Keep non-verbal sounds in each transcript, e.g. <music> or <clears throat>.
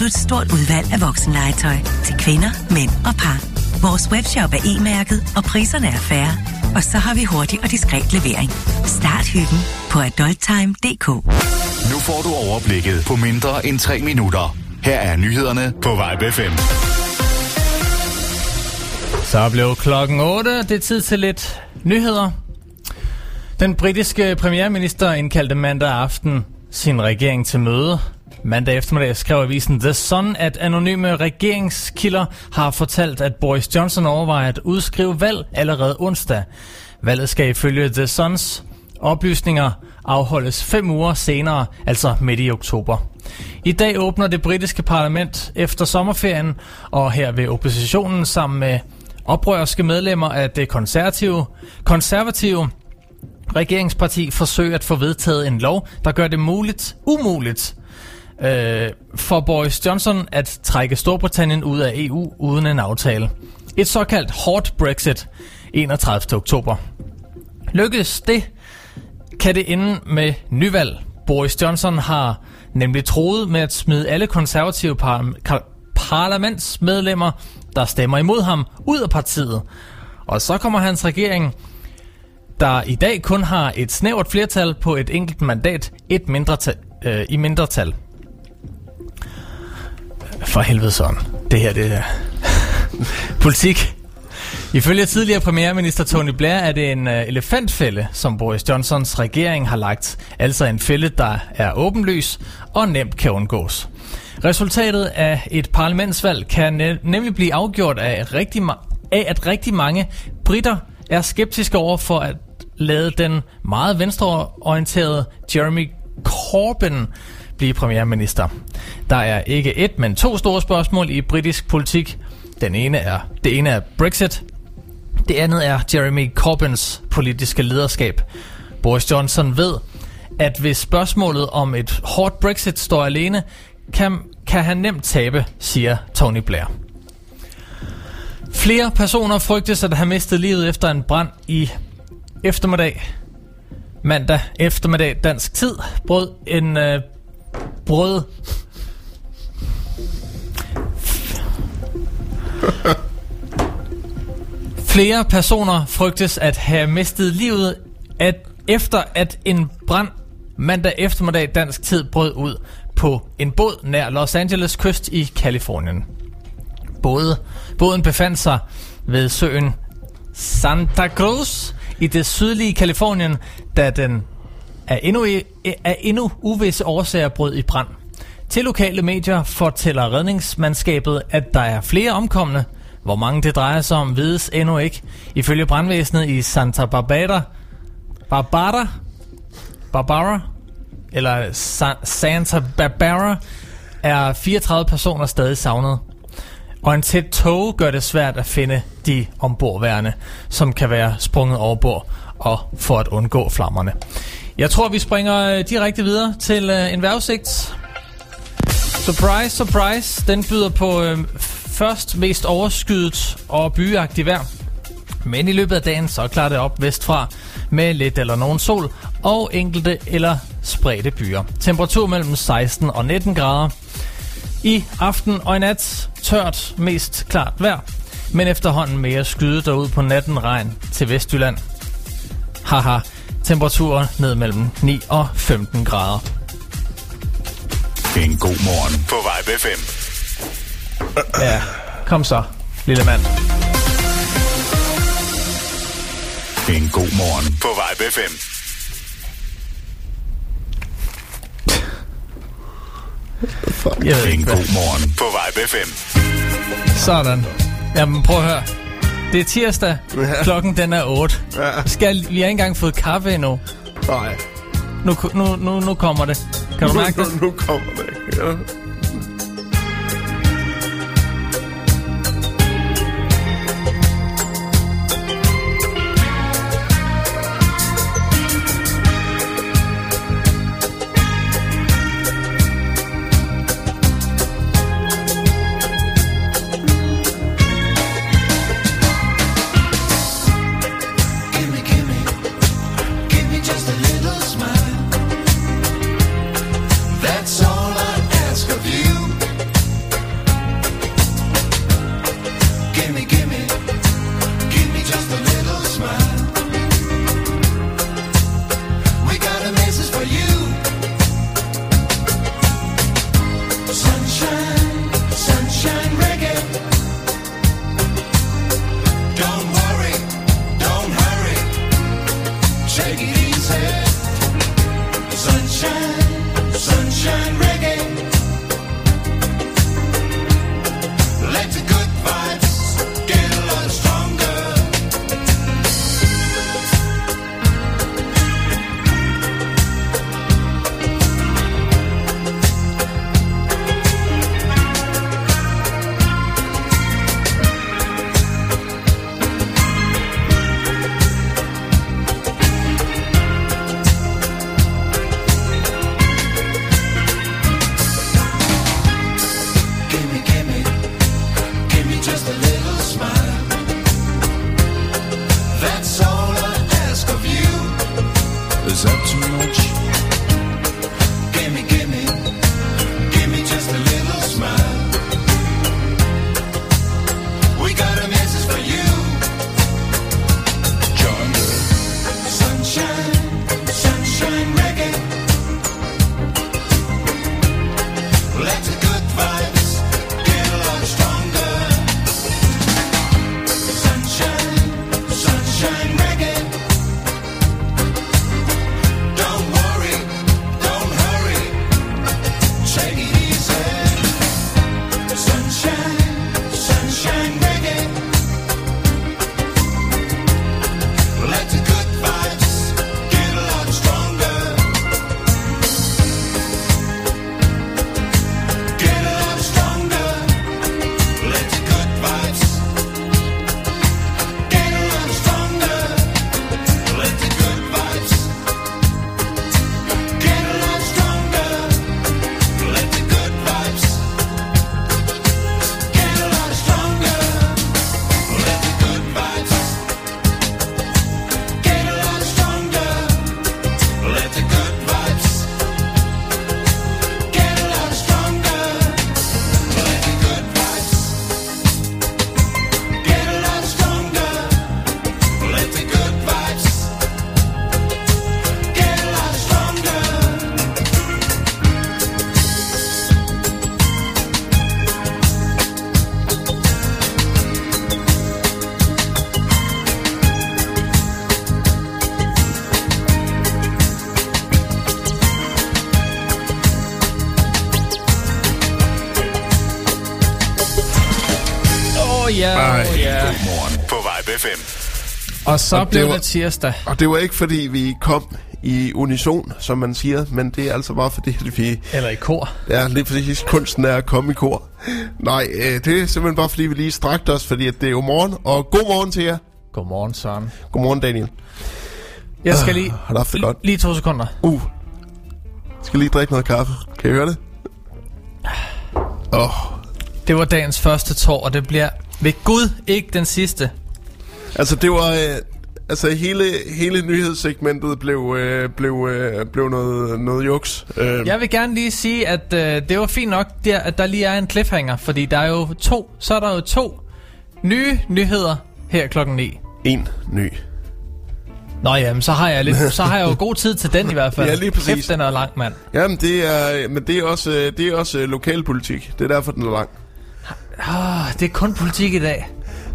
du et stort udvalg af voksenlegetøj til kvinder, mænd og par. Vores webshop er e-mærket, og priserne er færre. Og så har vi hurtig og diskret levering. Start hyggen på adulttime.dk. Nu får du overblikket på mindre end 3 minutter. Her er nyhederne på Vibe 5. Så blev klokken 8. Det er tid til lidt nyheder. Den britiske premierminister indkaldte mandag aften sin regering til møde. Mandag eftermiddag skrev avisen The Sun, at anonyme regeringskilder har fortalt, at Boris Johnson overvejer at udskrive valg allerede onsdag. Valget skal ifølge The Suns oplysninger afholdes fem uger senere, altså midt i oktober. I dag åbner det britiske parlament efter sommerferien, og her vil oppositionen sammen med oprørske medlemmer af det konservative, konservative regeringsparti forsøge at få vedtaget en lov, der gør det muligt, umuligt øh, for Boris Johnson at trække Storbritannien ud af EU uden en aftale. Et såkaldt hårdt Brexit 31. oktober. Lykkes det, kan det ende med nyvalg. Boris Johnson har nemlig troet med at smide alle konservative par- parlamentsmedlemmer, der stemmer imod ham, ud af partiet. Og så kommer hans regering, der i dag kun har et snævert flertal på et enkelt mandat, et mindretal, øh, i mindretal. For helvede sådan. Det her, det er <laughs> politik. Ifølge tidligere premierminister Tony Blair er det en øh, elefantfælde, som Boris Johnsons regering har lagt. Altså en fælde, der er åbenlys og nemt kan undgås. Resultatet af et parlamentsvalg kan ne- nemlig blive afgjort af, rigtig ma- af, at rigtig mange britter er skeptiske over for at lade den meget venstreorienterede Jeremy Corbyn blive premierminister. Der er ikke et, men to store spørgsmål i britisk politik. Den ene er, det ene er Brexit. Det andet er Jeremy Corbyns politiske lederskab. Boris Johnson ved, at hvis spørgsmålet om et hårdt Brexit står alene, kan, kan han nemt tabe, siger Tony Blair. Flere personer frygtes at have mistet livet efter en brand i eftermiddag. Mandag eftermiddag dansk tid brød en øh, brød Flere personer frygtes at have mistet livet at efter at en brand mandag eftermiddag dansk tid brød ud på en båd nær Los Angeles kyst i Kalifornien. Både, båden befandt sig ved søen Santa Cruz i det sydlige Kalifornien, da den af endnu, af endnu uvisse årsager brød i brand. Til lokale medier fortæller redningsmandskabet, at der er flere omkomne. Hvor mange det drejer sig om, vides endnu ikke. Ifølge brandvæsenet i Santa Barbara, Barbara, Barbara, eller Sa- Santa Barbara, er 34 personer stadig savnet. Og en tæt tog gør det svært at finde de ombordværende, som kan være sprunget over bord og for at undgå flammerne. Jeg tror, vi springer øh, direkte videre til øh, en vejrudsigt. Surprise, surprise. Den byder på øh, først mest overskyet og byagtigt vejr. Men i løbet af dagen så klarer det op vestfra med lidt eller nogen sol og enkelte eller spredte byer. Temperatur mellem 16 og 19 grader. I aften og i nat tørt, mest klart vejr, men efterhånden mere skyde derud på natten regn til Vestjylland. Haha, temperaturer ned mellem 9 og 15 grader. En god morgen på Vibe 5. Ja, kom så, lille mand. En god morgen på Vibe 5. Jeg ved En ikke, hvad. god morgen på Vibe 5. Sådan. Jamen, prøv at høre. Det er tirsdag. Klokken den er 8. Skal, vi har ikke engang fået kaffe endnu. Nej. Nu, nu, nu, nu kommer det. Kan du mærke det? Nu, nu kommer det. Ja. Og så Og blev det var- det tirsdag. Og det var ikke fordi vi kom i unison, som man siger, men det er altså bare fordi, at vi Eller i kor. Ja, lige præcis. Kunsten er at komme i kor. Nej, øh, det er simpelthen bare fordi, vi lige strakte os, fordi at det er jo morgen. Og god morgen til jer. Godmorgen, Søren. Godmorgen, Daniel. Jeg skal lige... Har du haft det godt? Lige to sekunder. Uh. Skal lige drikke noget kaffe. Kan I høre det? Åh, oh, Det var dagens første tår, og det bliver ved Gud ikke den sidste. altså det var... Øh, altså hele, hele nyhedssegmentet blev, øh, blev, øh, blev noget, noget juks. Øh, Jeg vil gerne lige sige, at øh, det var fint nok, der, at der lige er en cliffhanger, fordi der er jo to, så er der jo to nye nyheder her klokken 9. En ny. Nå jamen, så har jeg, lidt, så har jeg jo god tid til den i hvert fald. <laughs> Ja, lige præcis. Kæft, den er lang, mand. Jamen, det er, men det er også, øh, det er også øh, lokalpolitik. Det er derfor, den er lang. Oh, det er kun politik i dag.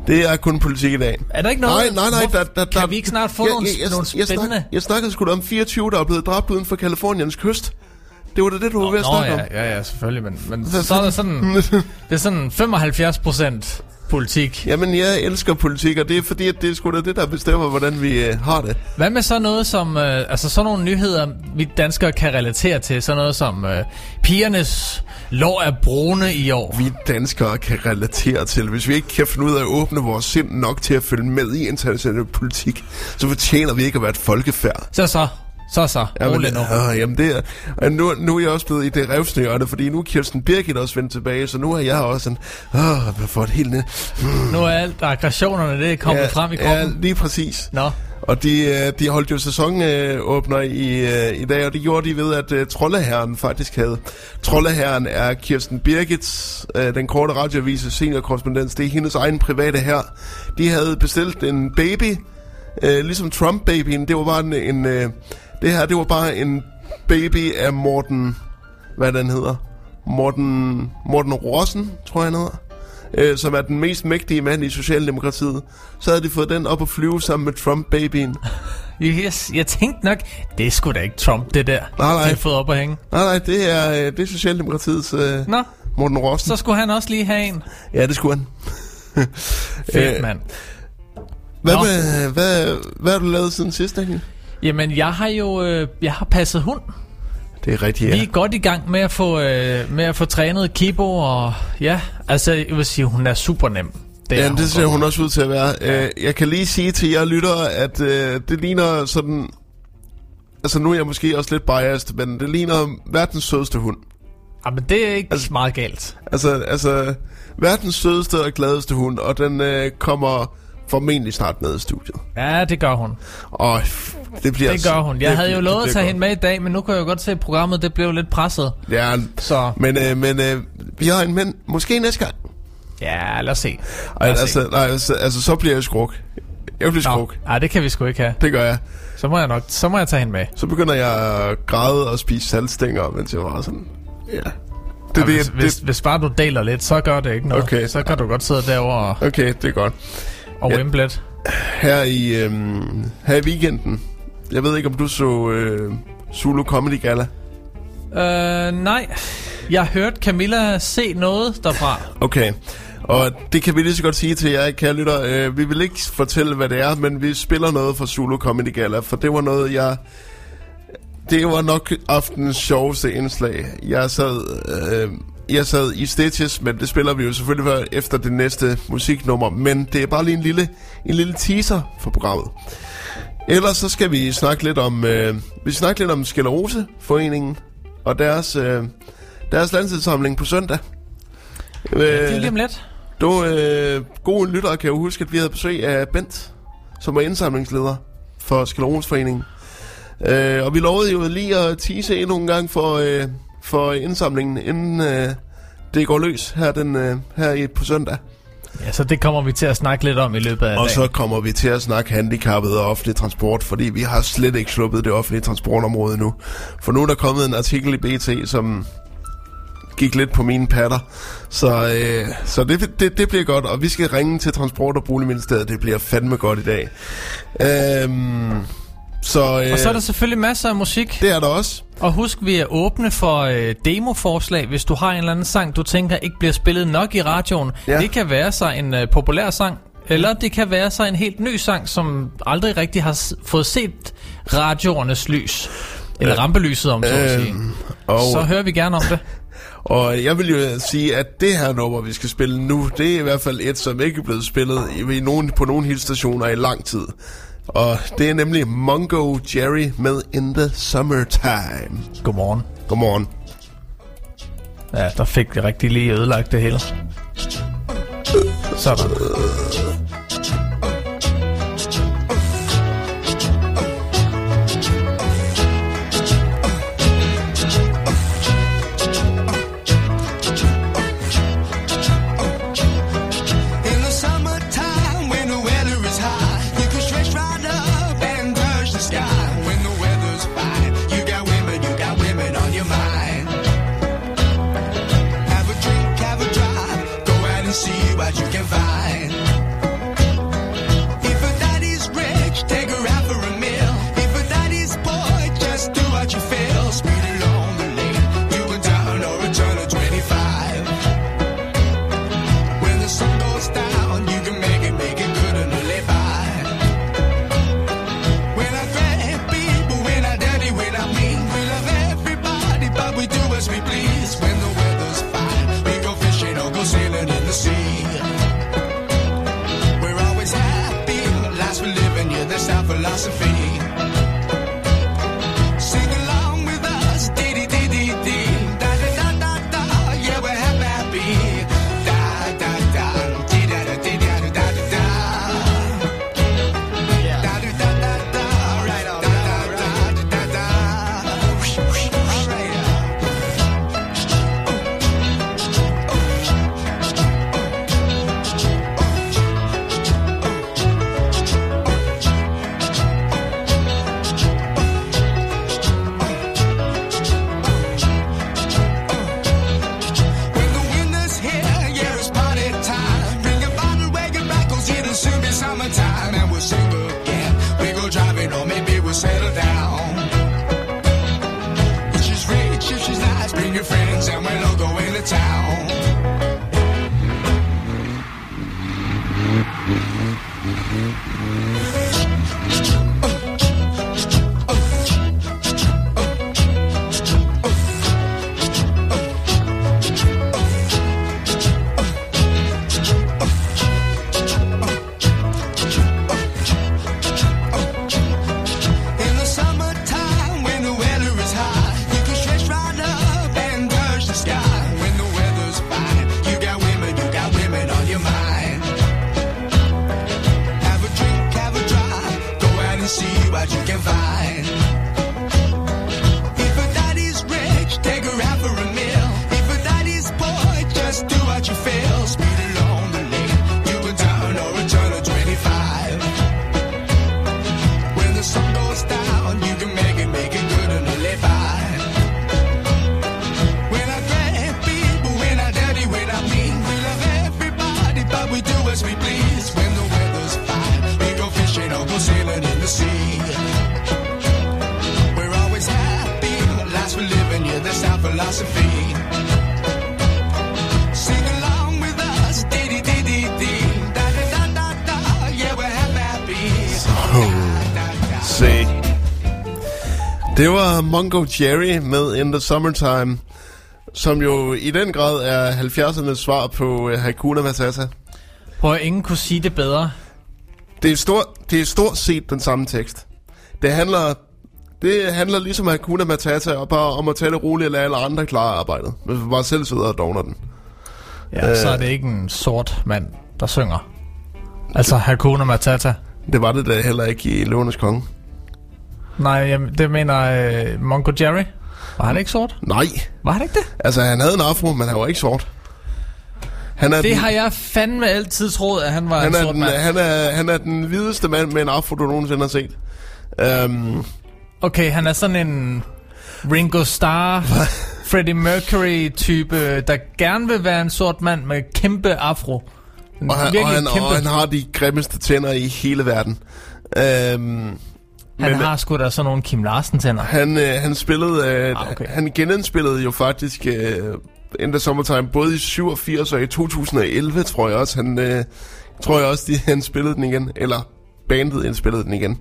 Det er kun politik i dag. Er der ikke noget? Nej, nej, nej. Der, der, der, kan vi ikke snart få nogle, nogle jeg, spændende... snak, jeg snakkede sgu da om 24, der er blevet dræbt uden for Kaliforniens kyst. Det var da det, du var ved at Nå, snakke ja, om. ja, ja, selvfølgelig, men, men <laughs> så er der sådan, <laughs> det er sådan 75 procent politik. Jamen, jeg elsker politik, og det er fordi, at det er sgu da det, der bestemmer, hvordan vi øh, har det. Hvad med så noget som, øh, altså sådan nogle nyheder, vi danskere kan relatere til, sådan noget som øh, pigernes lår er brune i år. Vi danskere kan relatere til. Hvis vi ikke kan finde ud af at åbne vores sind nok til at følge med i international politik, så fortjener vi ikke at være et folkefærd. Så så, så så, rolig nu. øh, jamen det er, og nu, nu er jeg også blevet i det revsnørende, fordi nu er Kirsten Birgit også vendt tilbage, så nu har jeg også en, åh, jeg får et helt ned. Nu er alt aggressionerne, det er kommet frem i Ja, kroppen. lige præcis. Nå, Og de, øh, de holdt jo sæsonåbner i, øh, i dag, og det gjorde de ved, at uh, Trolleherren faktisk havde. Trolleherren er Kirsten Birgits, uh, den korte radioavise seniorkorrespondens. Det er hendes egen private her. De havde bestilt en baby, uh, ligesom Trump-babyen. Det var bare en, en uh, det her, det var bare en baby af Morten, hvad den hedder. Morten, Morten Rossen, tror jeg han hedder øh, som er den mest mægtige mand i Socialdemokratiet, så havde de fået den op at flyve sammen med Trump-babyen. <laughs> yes, jeg tænkte nok, det er sgu da ikke Trump, det der. Nej, nej. De har fået op at hænge. Nej, nej, det er, øh, det er Socialdemokratiets øh, Nå, Morten Rossen. så skulle han også lige have en. Ja, det skulle han. Fedt, <laughs> Øh, mand. Hvad, Nå. med, hvad, hvad har du lavet siden sidst, Daniel? Jamen, jeg har jo øh, jeg har passet hund. Det er rigtigt, Vi ja. er godt i gang med at få, øh, med at få trænet Kibo, og ja, altså, jeg vil sige, hun er super nem. Det er Ja, det ser hun også ud til at være. Øh, jeg kan lige sige til jer lyttere, at øh, det ligner sådan... Altså, nu er jeg måske også lidt biased, men det ligner verdens sødeste hund. Jamen, det er ikke altså, meget galt. Altså, altså verdens sødeste og gladeste hund, og den øh, kommer formentlig snart ned i studiet. Ja, det gør hun. Og det bliver... Det gør hun. Jeg det havde jo lovet at tage hende med i dag, men nu kan jeg jo godt se, at programmet det blev lidt presset. Ja, Så men, øh, men øh, vi har en mænd. Måske næste gang. ja, lad os se. Lad os altså, nej, altså, altså, så bliver jeg skruk. Jeg bliver Nå, skruk. ej, det kan vi sgu ikke have. Det gør jeg. Så må jeg nok, så må jeg tage hende med. Så begynder jeg at græde og spise saltstænger, mens jeg var sådan... Ja. Det, Og det, hvis, det, hvis, hvis bare du deler lidt, så gør det ikke noget. Okay. Så kan du godt sidde derovre og, Okay, det er godt. Og Ja. lidt. Her i, øhm, her i weekenden, jeg ved ikke, om du så øh, Zulu Comedy Gala. Øh, nej. Jeg hørte Camilla se noget derfra. Okay, og det kan vi lige så godt sige til jer, kære lytter. Øh, vi vil ikke fortælle, hvad det er, men vi spiller noget fra Zulu Comedy Gala, for det var noget, jeg... Det var nok aftenens sjoveste indslag. Jeg sad, øh, jeg sad i Stitches, men det spiller vi jo selvfølgelig for efter det næste musiknummer. Men det er bare lige en lille, en lille teaser for programmet. Ellers så skal vi snakke lidt om, øh, vi snakke lidt om Skelerose Foreningen og deres, øh, deres landstidssamling på søndag. Øh, Det er lige om lidt. du, øh, gode lyttere kan jo huske, at vi havde besøg af Bent, som var indsamlingsleder for Skeleronsforeningen. Øh, og vi lovede jo lige at tease endnu en gang for, øh, for indsamlingen, inden øh, det går løs her, den, øh, her i, på søndag. Ja, så det kommer vi til at snakke lidt om i løbet af Og dagen. så kommer vi til at snakke handicappet og offentlig transport, fordi vi har slet ikke sluppet det offentlige transportområde nu. For nu er der kommet en artikel i BT, som gik lidt på mine patter. Så, øh, så det, det, det bliver godt, og vi skal ringe til Transport- og Boligministeriet. Det bliver fandme godt i dag. Øhm, så, øh, Og så er der selvfølgelig masser af musik. det er der også. Og husk, vi er åbne for øh, demoforslag, hvis du har en eller anden sang, du tænker ikke bliver spillet nok i radioen. Ja. Det kan være så en øh, populær sang, eller det kan være så en helt ny sang, som aldrig rigtig har s- fået set radioernes lys. Eller rampelyset, om så at sige. Øhm, og, Så hører vi gerne om det. <laughs> Og jeg vil jo sige, at det her nummer, vi skal spille nu, det er i hvert fald et, som ikke er blevet spillet i, i nogen, på nogen hitstationer i lang tid. Og det er nemlig Mongo Jerry med In the Summertime. Godmorgen. Godmorgen. Ja, der fik vi rigtig lige ødelagt det hele. Sådan. Mongo Jerry med In the Summertime, som jo i den grad er 70'ernes svar på uh, Hakuna Matata. At ingen kunne sige det bedre. Det er, stort, det er stort set den samme tekst. Det handler, det handler ligesom Hakuna Matata og bare om at tage det roligt og lade alle andre klare arbejdet. Men bare selv sidder og dogner den. Ja, øh. så er det ikke en sort mand, der synger. Altså Hakuna Matata. Det var det da heller ikke i Løvernes Konge. Nej, jamen, det mener øh, Mongo Jerry. Var han ikke sort? Nej, Var han ikke det? altså han havde en afro, men han var ikke sort. Han er, Det den, har jeg fandme altid troet, at han var han, en sort den, mand. han, er, han er den hvideste mand med en afro, du nogensinde har set. Um, Okay, han er sådan en Ringo Starr, Freddie Mercury-type, der gerne vil være en sort mand med kæmpe afro. Og, han, og, han, kæmpe. og han har de grimmeste tænder i hele verden. Um, han men- har sgu da sådan nogle Kim Larsen-tænder. Han, øh, han spillede, øh, Ah, okay. han genindspillede jo faktisk øh, In the Summertime, både i 87 og i 2011, tror jeg også. Han, øh, tror jeg også, de, han spillede den igen, eller bandet indspillede den igen.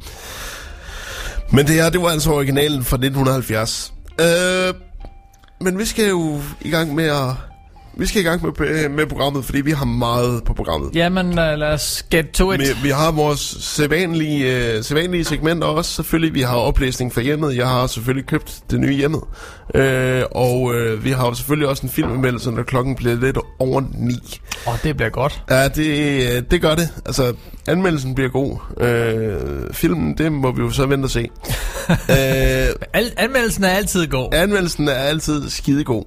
Men det her, det var altså originalen fra 1970. Øh, men vi skal jo i gang med at... Vi skal i gang med, med programmet, fordi vi har meget på programmet. Jamen, uh, lad os get to it. Vi, vi har vores sædvanlige, øh, sædvanlige segmenter også, selvfølgelig. Vi har oplæsning fra hjemmet. Jeg har selvfølgelig købt det nye hjemmet. Øh, og øh, vi har jo selvfølgelig også en filmanmeldelse, når klokken bliver lidt over ni. Åh, oh, det bliver godt. Ja, det, øh, det gør det. Altså, anmeldelsen bliver god. Øh, filmen, det må vi jo så vente og se. <laughs> øh, Al- anmeldelsen er altid god. anmeldelsen er altid skidegod.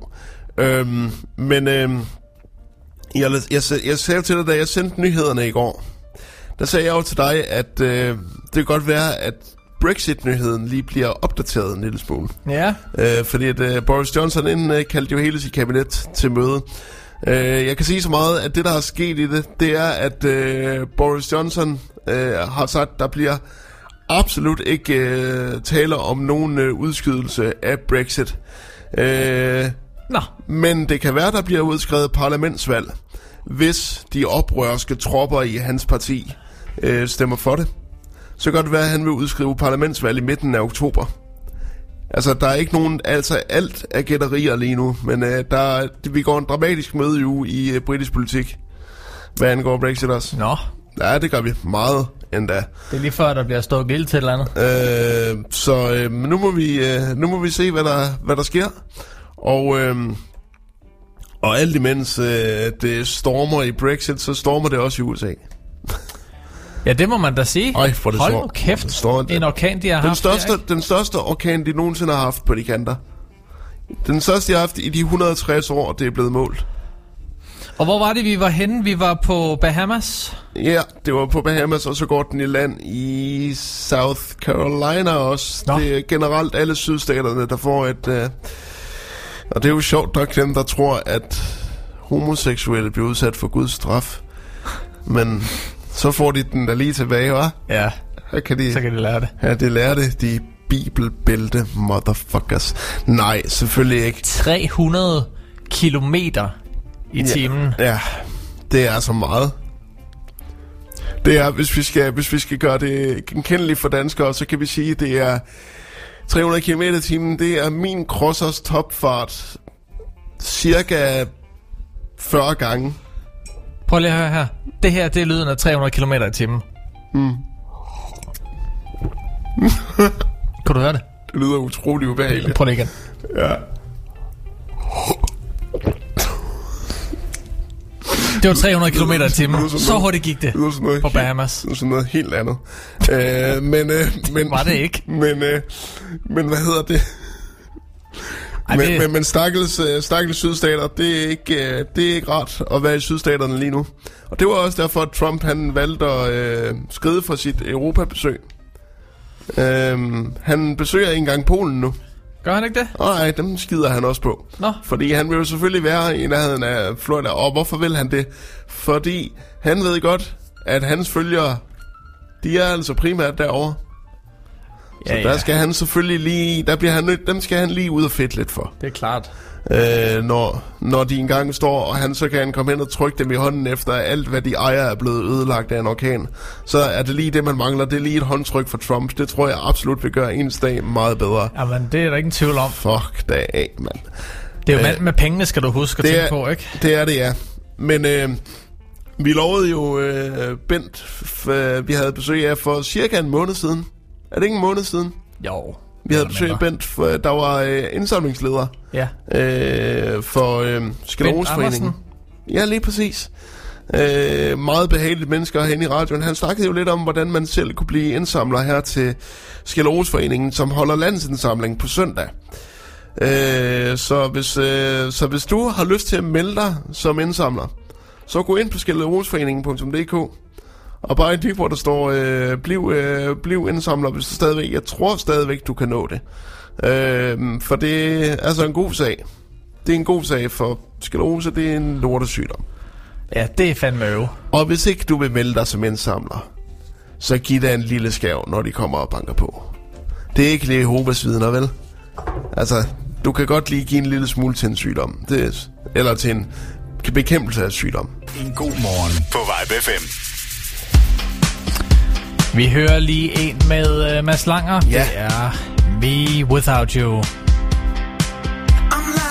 Øhm, men øhm, jeg, jeg, jeg sagde til dig, da jeg sendte nyhederne i går, der sagde jeg jo til dig, at øh, det kan godt være, at Brexit-nyheden lige bliver opdateret en lille smule. Ja, Øh, fordi at øh, Boris Johnson inden øh, kaldte jo hele sit kabinet til møde. Øh, jeg kan sige så meget, at det, der er sket i det, det er, at øh, Boris Johnson øh, har sagt, der bliver absolut ikke øh, tale om nogen øh, udskydelse af Brexit. Øh, nå, men det kan være, der bliver udskrevet parlamentsvalg, hvis de oprørske tropper i hans parti øh, stemmer for det. Så kan det være, at han vil udskrive parlamentsvalg i midten af oktober. Altså, der er ikke nogen... Altså, alt er gætterier lige nu, men øh, der, er- vi går en dramatisk møde i uge i øh, britisk politik, hvad angår Brexit også. nå. Ja, det gør vi meget endda. Det er lige før, der bliver stået gild til et eller andet. Øh, så øh, nu, må vi, øh, nu må vi se, hvad der, hvad der sker. Og, øh, og alt imens øh, det stormer i Brexit, så stormer det også i USA. Ja, det må man da sige. Ej, hvor det Hold nu kæft. det står- en orkan, de har Den haft. største, der, den største orkan, de nogensinde har haft på de kanter. Den største, de har haft i de 160 år, det er blevet målt. Og hvor var det, vi var henne? Vi var på Bahamas. Ja, det var på Bahamas, og så går den i land i South Carolina også. Nå. Det er generelt alle sydstaterne, der får et... Øh, og det er jo sjovt nok dem, der tror, at homoseksuelle bliver udsat for Guds straf. Men så får de den der lige tilbage, hva'? Ja, Her kan de, så kan de lære det. ja, det lærte de bibelbælte motherfuckers. Nej, selvfølgelig ikke. 300 kilometer i timen. Ja, det er så meget. Det er, hvis vi skal, hvis vi skal gøre det genkendeligt for danskere, så kan vi sige, at det er 300 km i timen. Det er min crossers topfart cirka 40 gange. Prøv lige at høre her. Det her, det er lyden af 300 km i timen. Mm. <laughs> Kan du høre det? Det lyder utrolig ubehageligt. Prøv lige igen. Ja. Det var 300 km i timen. Så hurtigt gik det Det noget på Bahamas. Det er sådan noget helt andet. øh, men, øh, men, Var det ikke? Men, øh, men hvad hedder det? Ej, men, det- men, men stakkels, øh, stakkels sydstater, det er, ikke, øh, det er ikke rart at være i sydstaterne lige nu. Og det var også derfor, at Trump han valgte at øh, skride fra sit Europabesøg. Øhm, han besøger ikke engang Polen nu. Gør han ikke det? Og nej, dem skider han også på. Nå. Fordi han vil jo selvfølgelig være i nærheden af Florida. Og hvorfor vil han det? Fordi han ved godt, at hans følgere, de er altså primært derovre. Så Ja, der ja. skal han selvfølgelig lige, der bliver han nødt, dem skal han lige ud og fedt lidt for. Det er klart. Øh, når, når de engang står, og han så kan komme hen og trykke dem i hånden efter alt, hvad de ejer, er blevet ødelagt af en orkan. Så er det lige det, man mangler. Det er lige et håndtryk for Trump. Det tror jeg absolut vil gøre ens dag meget bedre. Jamen, det er der ingen tvivl om. Fuck da af, mand. Det er jo Øh, mand med pengene, skal du huske at tænke er- på, ikke? Det er det, ja. Men øh, vi lovede jo øh, Bent, f- øh, vi havde besøg af for cirka en måned siden. Er det ikke en måned siden? Jo. Vi havde besøg af. Bent, for, der var øh, indsamlingsleder Ja. øh, for øh, Sklerosforeningen. Andersen? Ja, lige præcis. Øh, meget behageligt mennesker hen i radioen. Han snakkede jo lidt om, hvordan man selv kunne blive indsamler her til Sklerosforeningen, som holder landsindsamling på søndag. Øh, så, hvis, øh, så hvis du har lyst til at melde dig som indsamler, så gå ind på sklerosforeningen.dk og bare en hvor der står, øh, bliv, øh, bliv indsamler, hvis du stadigvæk, jeg tror stadigvæk, du kan nå det. Øh, for det er altså en god sag. Det er en god sag, for sklerose, det er en lortesygdom. Ja, det er fandme øve. Og hvis ikke du vil melde dig som indsamler, så giv dig en lille skav, når de kommer og banker på. Det er ikke Jehovas vidner, vel? Altså, du kan godt lige give en lille smule til en sygdom. Det er, eller til en bekæmpelse af sygdom. En god morgen på Vibe FM. Vi hører lige en med uh, Mads Langer. Ja. Det er Me Without You. I'm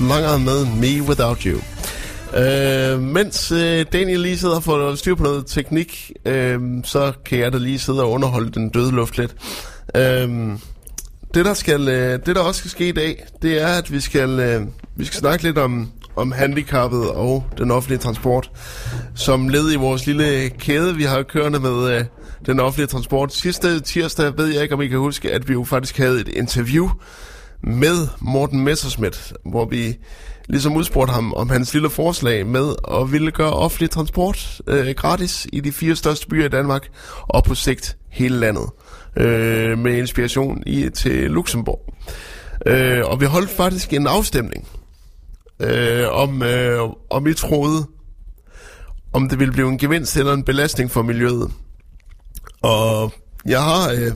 var med Me Without You. Øh, mens øh, Daniel lige sidder og får styr på noget teknik, øh, så kan jeg da lige sidde og underholde den døde luft lidt. Øh, det, der skal, øh, det der også skal ske i dag, det er, at vi skal, øh, vi skal snakke lidt om, om handicappet og den offentlige transport. Som led i vores lille kæde, vi har kørende med øh, den offentlige transport. Sidste tirsdag ved jeg ikke, om I kan huske, at vi jo faktisk havde et interview med Morten Messerschmidt, hvor vi ligesom udspurgte ham om hans lille forslag med at ville gøre offentlig transport øh, gratis i de fire største byer i Danmark, og på sigt hele landet, øh, med inspiration i til Luxembourg. Øh, og vi holdt faktisk en afstemning, øh, om, øh, om I troede, om det ville blive en gevinst eller en belastning for miljøet. Og jeg har øh,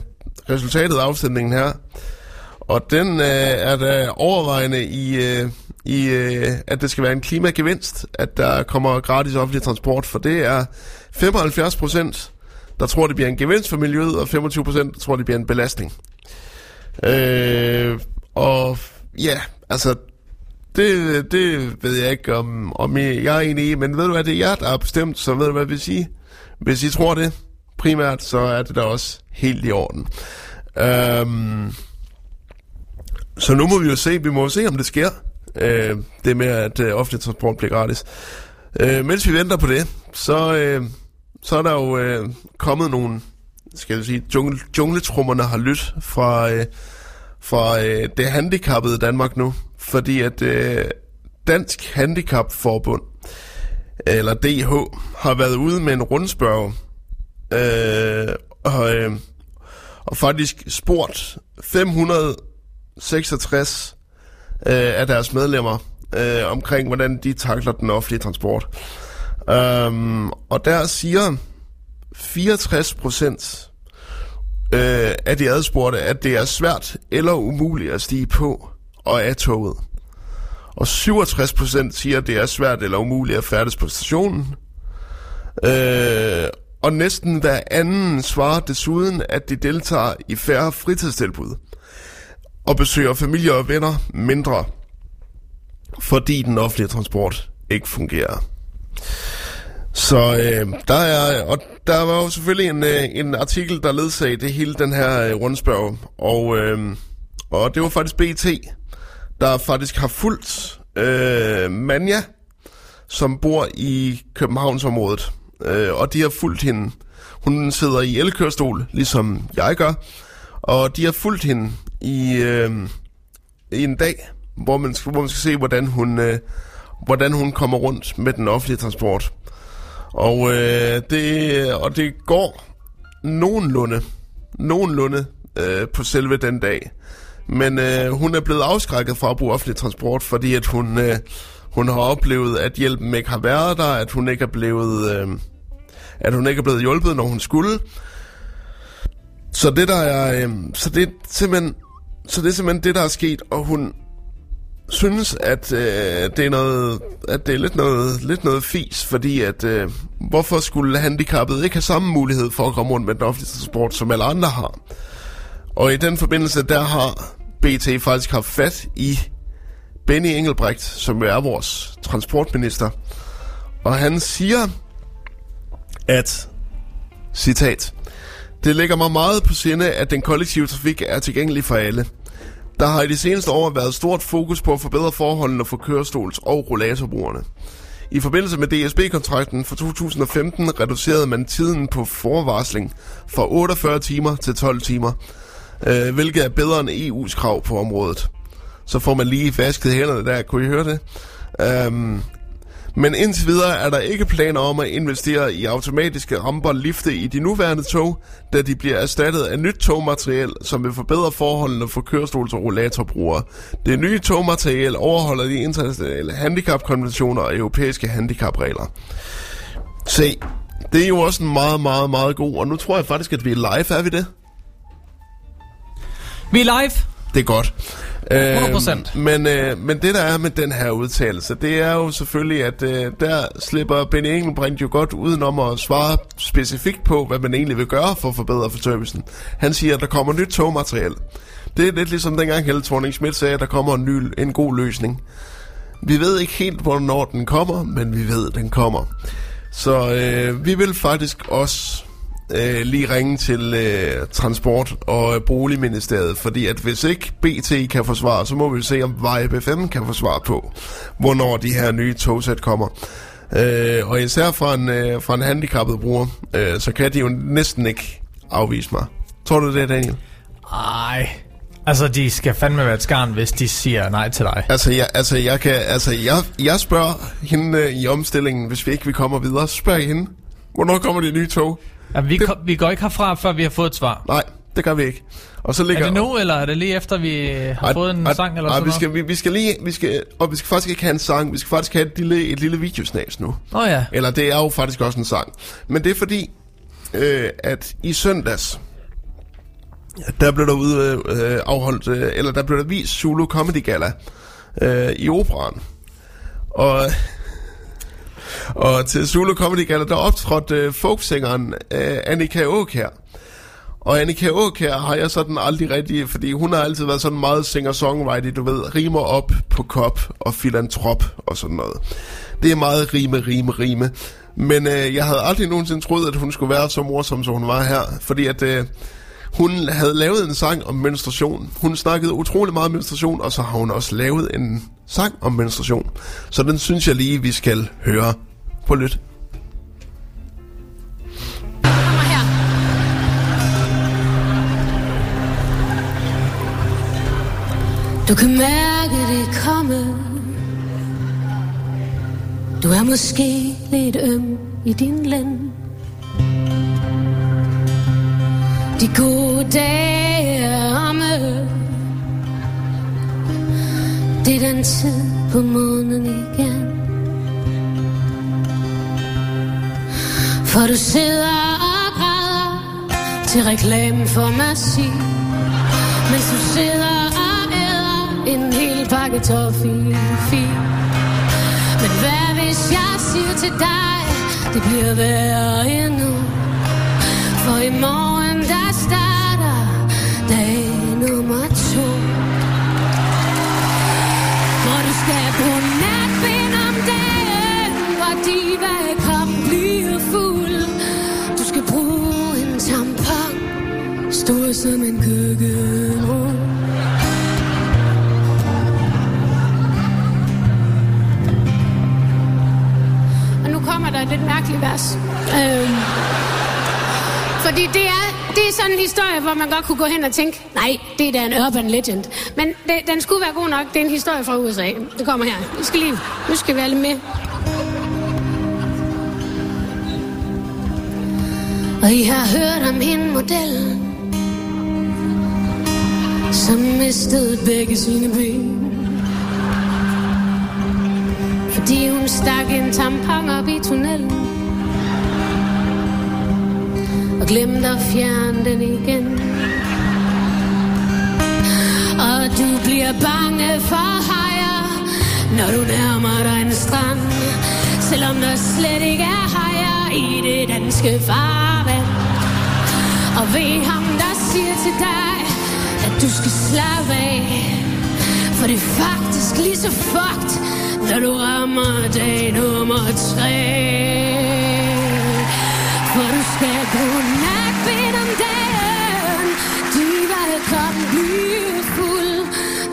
resultatet af afstemningen her, og den øh, er da overvejende i, øh, i øh, at det skal være en klimagevinst, at der kommer gratis offentlig transport, for det er 75 procent, der tror, det bliver en gevinst for miljøet, og 25 procent, der tror, det bliver en belastning. Øh, og ja, altså, det, det ved jeg ikke, om, om jeg, jeg er enig i, men ved du hvad, det er jer, der har bestemt, så ved du hvad, hvis I, hvis I tror det primært, så er det da også helt i orden. Øhm, så nu må vi jo se, vi må jo se, om det sker, øh, det med, at øh, offentlig transport bliver gratis. Øh, mens vi venter på det, så, øh, så er der jo øh, kommet nogle, skal jeg sige, jungle, jungletrummerne har lyttet fra, øh, fra øh, det handicappede Danmark nu, fordi at øh, Dansk Handicapforbund, eller DH, har været ude med en rundspørg, øh, og, øh, og faktisk spurgt 66 øh, af deres medlemmer øh, omkring, hvordan de takler den offentlige transport. Um, og der siger 64 procent øh, af de adspurgte, at det er svært eller umuligt at stige på og af toget. Og 67 procent siger, at det er svært eller umuligt at færdes på stationen. Øh, og næsten hver anden svarer desuden, at de deltager i færre fritidstilbud og besøger familie og venner mindre, fordi den offentlige transport ikke fungerer. Så øh, der er, og der var jo selvfølgelig en, øh, en artikel, der ledsagde det hele den her øh, rundspørg, og, øh, og det var faktisk BT, der faktisk har fulgt øh, Manja, som bor i Københavnsområdet, øh, og de har fulgt hende. Hun sidder i elkørestol, ligesom jeg gør, og de har fulgt hende i, øh, i en dag, hvor man, skal, hvor man skal se, hvordan hun, øh, hvordan hun kommer rundt med den offentlige transport. Og, øh, det, og det går nogenlunde, nogenlunde øh, på selve den dag. Men øh, hun er blevet afskrækket fra at bruge offentlig transport, fordi at hun, øh, hun har oplevet, at hjælpen ikke har været der, at hun ikke er blevet, øh, at hun ikke er blevet hjulpet, når hun skulle. Så det der er, øh, så det er simpelthen, så det er simpelthen det der er sket, og hun synes at øh, det er noget, at det er lidt noget, lidt noget fis, fordi at øh, hvorfor skulle handicappede ikke have samme mulighed for at komme rundt med den offentlige transport, som alle andre har? Og i den forbindelse, der har BT faktisk haft fat i Benny Engelbrecht, som jo er vores transportminister. Og han siger, at, citat, det ligger mig meget på sinde, at den kollektive trafik er tilgængelig for alle. Der har i de seneste år været stort fokus på at forbedre forholdene for kørestols- og rollatorbrugerne. I forbindelse med DSB-kontrakten for 2015 reducerede man tiden på forvarsling fra 48 timer til 12 timer, øh, hvilket er bedre end EU's krav på området. Så får man lige vasket hænderne der, kunne I høre det? Øhm, men indtil videre er der ikke planer om at investere i automatiske ramper lifte i de nuværende tog, da de bliver erstattet af nyt togmateriel, som vil forbedre forholdene for kørestols- og rollatorbrugere. Det nye togmateriel overholder de internationale handicapkonventioner og europæiske handicapregler. Se, det er jo også en meget, meget, meget god, og nu tror jeg faktisk, at vi er live, er vi det? Vi er live. Det er godt. 100%. Øh, men, øh, men det der er med den her udtalelse, det er jo selvfølgelig, at øh, der slipper Benny Engelbrecht jo godt udenom at svare specifikt på, hvad man egentlig vil gøre for at forbedre for servicen. Han siger, at der kommer nyt togmateriel. Det er lidt ligesom dengang Helle thorning Schmidt sagde, at der kommer en, ny, en god løsning. Vi ved ikke helt, hvornår den kommer, men vi ved, at den kommer. Så øh, vi vil faktisk også øh, lige ringe til øh, Transport- og Boligministeriet, fordi at hvis ikke BT kan forsvare, så må vi se, om Vibe FM kan forsvare på, hvornår de her nye togsæt kommer. Øh, og især fra en, øh, fra en handicappet bruger, øh, så kan de jo næsten ikke afvise mig. Tror du det, Daniel? Ej. Altså, de skal fandme være et skarn, hvis de siger nej til dig. Altså, jeg, altså, jeg, kan, altså jeg, jeg spørger hende øh, i omstillingen, hvis vi ikke vi kommer videre, så spørger jeg hende, hvornår kommer de nye tog? Ja, vi, Det- det... vi går ikke herfra, før vi har fået et svar. Nej, det gør vi ikke. Og så Er ligger... det nu, eller er det lige efter, vi har fået en Ej, sang eller ej, sådan vi skal, noget? vi, vi skal lige, vi skal, og vi skal faktisk ikke have en sang, vi skal faktisk have et lille, et lille videosnas nu. Åh oh, ja. Eller det er jo faktisk også en sang. Men det er fordi, øh, at i søndags, der blev der ude øh, afholdt, øh, eller der blev der vist Zulu Comedy Gala øh, i operan. Og, og til Zulu Comedy Gala, der optrådte øh, folksingeren øh, Annika her. Og Annika Aukær har jeg sådan aldrig rigtig, fordi hun har altid været sådan meget singer-songwriter, du ved, rimer op på kop og filantrop og sådan noget. Det er meget rime, rime, rime. Men øh, jeg havde aldrig nogensinde troet, at hun skulle være så morsom, som hun var her. Fordi at øh, hun havde lavet en sang om menstruation. Hun snakkede utrolig meget om menstruation, og så har hun også lavet en sang om menstruation. Så den synes jeg lige, vi skal høre på lyt. Du kan mærke det komme Du er måske lidt øm i din lænd De gode dage er omme Det er den tid på måneden igen. For du sidder og græder til reklamen for Merci Mens du sidder og æder en hel pakke toffee Men hvad hvis jeg siger til dig, det bliver værre endnu? For i morgen nummer to Når du skal på natbind om dagen Hvor diva kom bliver fuld. Du skal bruge en tampon Stor som en køkkenrulle. Og nu kommer der et lidt mærkeligt vers. Øh, fordi det er, det er sådan en historie, hvor man godt kunne gå hen og tænke, nej, det er da en urban legend. Men det, den skulle være god nok. Det er en historie fra USA. Det kommer her. Nu skal, lige, nu skal vi alle med. Og I har hørt om hende modellen, som mistede begge sine ben. Fordi hun stak en tampon op i tunnelen glemt at fjerne den igen. Og du bliver bange for hajer Når du nærmer dig en strand. Selvom der slet ikke er hajer i det danske farvand. Og ved ham der siger til dig At du skal slappe af. For det er faktisk lige så fucked Når du rammer dag nummer tre. For du skal gå natbind om dagen Diva kroppen bliver fuld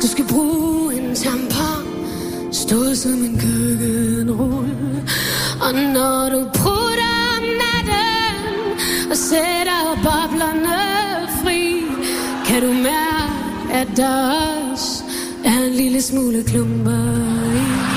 Du skal bruge en tampon Stå som en køkkenrulle. Og når du prutter om natten Og sætter boblerne fri Kan du mærke, at der også er en lille smule klumper i.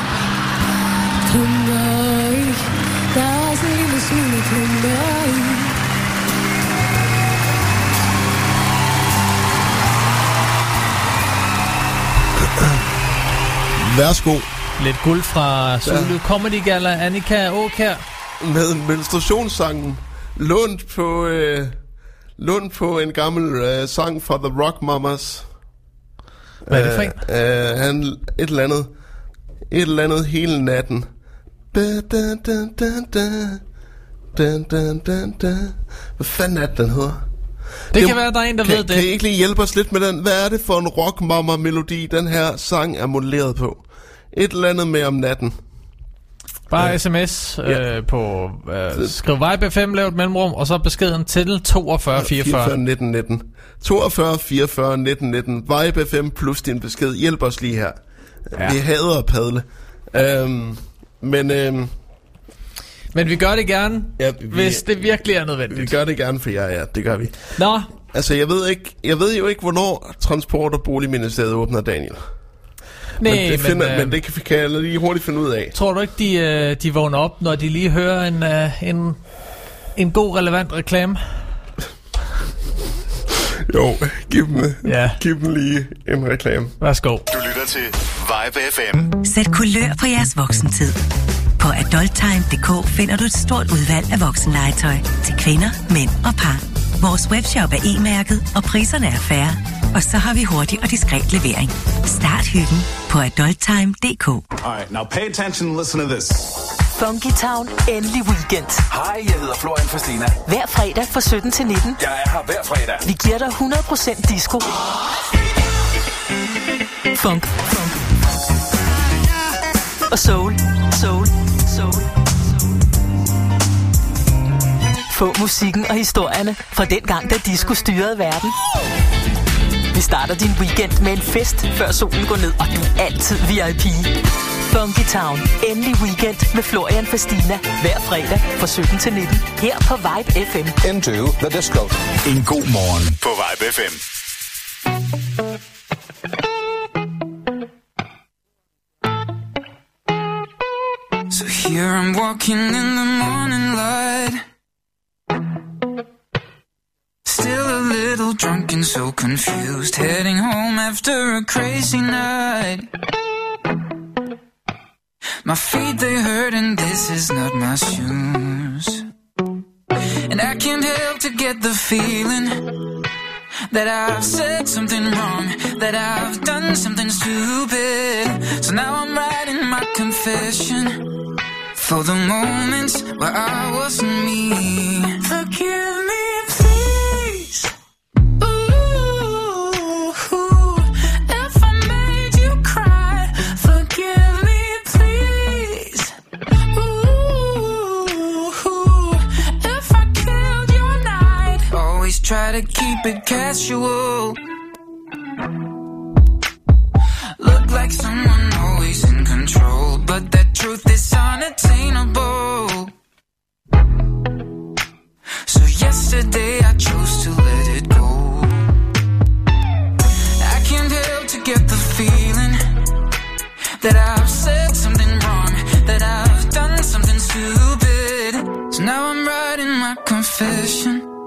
Værsgo Lidt guld fra Zulu Comedy Gala, Annika Aukær. med menstruationssangen lånt på, øh, lånt på en gammel øh, sang fra The Rock Mamas. Hvad er det for en? Øh, øh, han, et eller andet. Et eller andet hele natten. Da, da, da, da, da. Da, da, da, da. Hvad fanden er det, den hedder? Det kan være, der er en, der kan, ved Kan I det. ikke lige hjælpe os lidt med den? Hvad er det for en rockmamma-melodi, den her sang er modelleret på? Et eller andet med om natten. Bare sms Ja. øh, på øh, skriv Vibe 5, lav et mellemrum, og så beskeden til 42 44. 44 19 19. 42 44 19 19. Vibe FM plus din besked. Hjælp os lige her. Ja. Ja. Vi hader at padle. Øhm, men øhm, Men vi gør det gerne, Ja, vi- hvis det virkelig er vi nødvendigt. gør det gerne for jer, ja. Det gør vi. Nå, Altså, jeg ved, ikke, jeg ved jo ikke, hvornår Transport- og Boligministeriet åbner, Daniel. Nej, men, det finder, øh, men det kan, kan jeg lige hurtigt finde ud af. tror du ikke, de, øh, de vågner op, når de lige hører en, øh, en, en god, relevant reklame? <laughs> Jo, giv dem, Ja. giv dem lige en reklame. Værsgo. Du lytter til Vibe FM. Sæt kulør på jeres voksentid. På adulttime.dk finder du et stort udvalg af voksenlegetøj til kvinder, mænd og par. Vores webshop er e-mærket, og priserne er færre. Og så har vi hurtig og diskret levering. Start hyggen på adulttime.dk. All right, now pay attention and listen to this. Funky Town. Endelig weekend. Hej, jeg hedder Florian Fastina. Hver fredag fra 17 til 19. Jeg er her hver fredag. Vi giver dig 100% disco. Funk. Funk. Og soul. Soul. Soul. Få musikken og historierne fra den gang, da disco styrede verden. Vi starter din weekend med en fest, før solen går ned, og du er altid VIP. Funky Town. Endelig weekend med Florian Fastina. Hver fredag fra 17 til 19. Her på Vibe FM. Into the disco. En god morgen på Vibe FM. So here I'm walking in the morning light. Little drunk and so confused. Heading home after a crazy night. My feet they hurt and this is not my shoes. And I can't help to get the feeling that I've said something wrong, that I've done something stupid. So now I'm writing my confession for the moments where I wasn't me. Forgive me, try to keep it casual. Look like someone always in control, but that truth is unattainable. So yesterday I chose to let it go. I can't help to get the feeling that I've said something wrong, that I've done something stupid. So now I'm writing my confession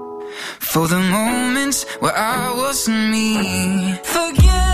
for the moments where I wasn't me. Forgive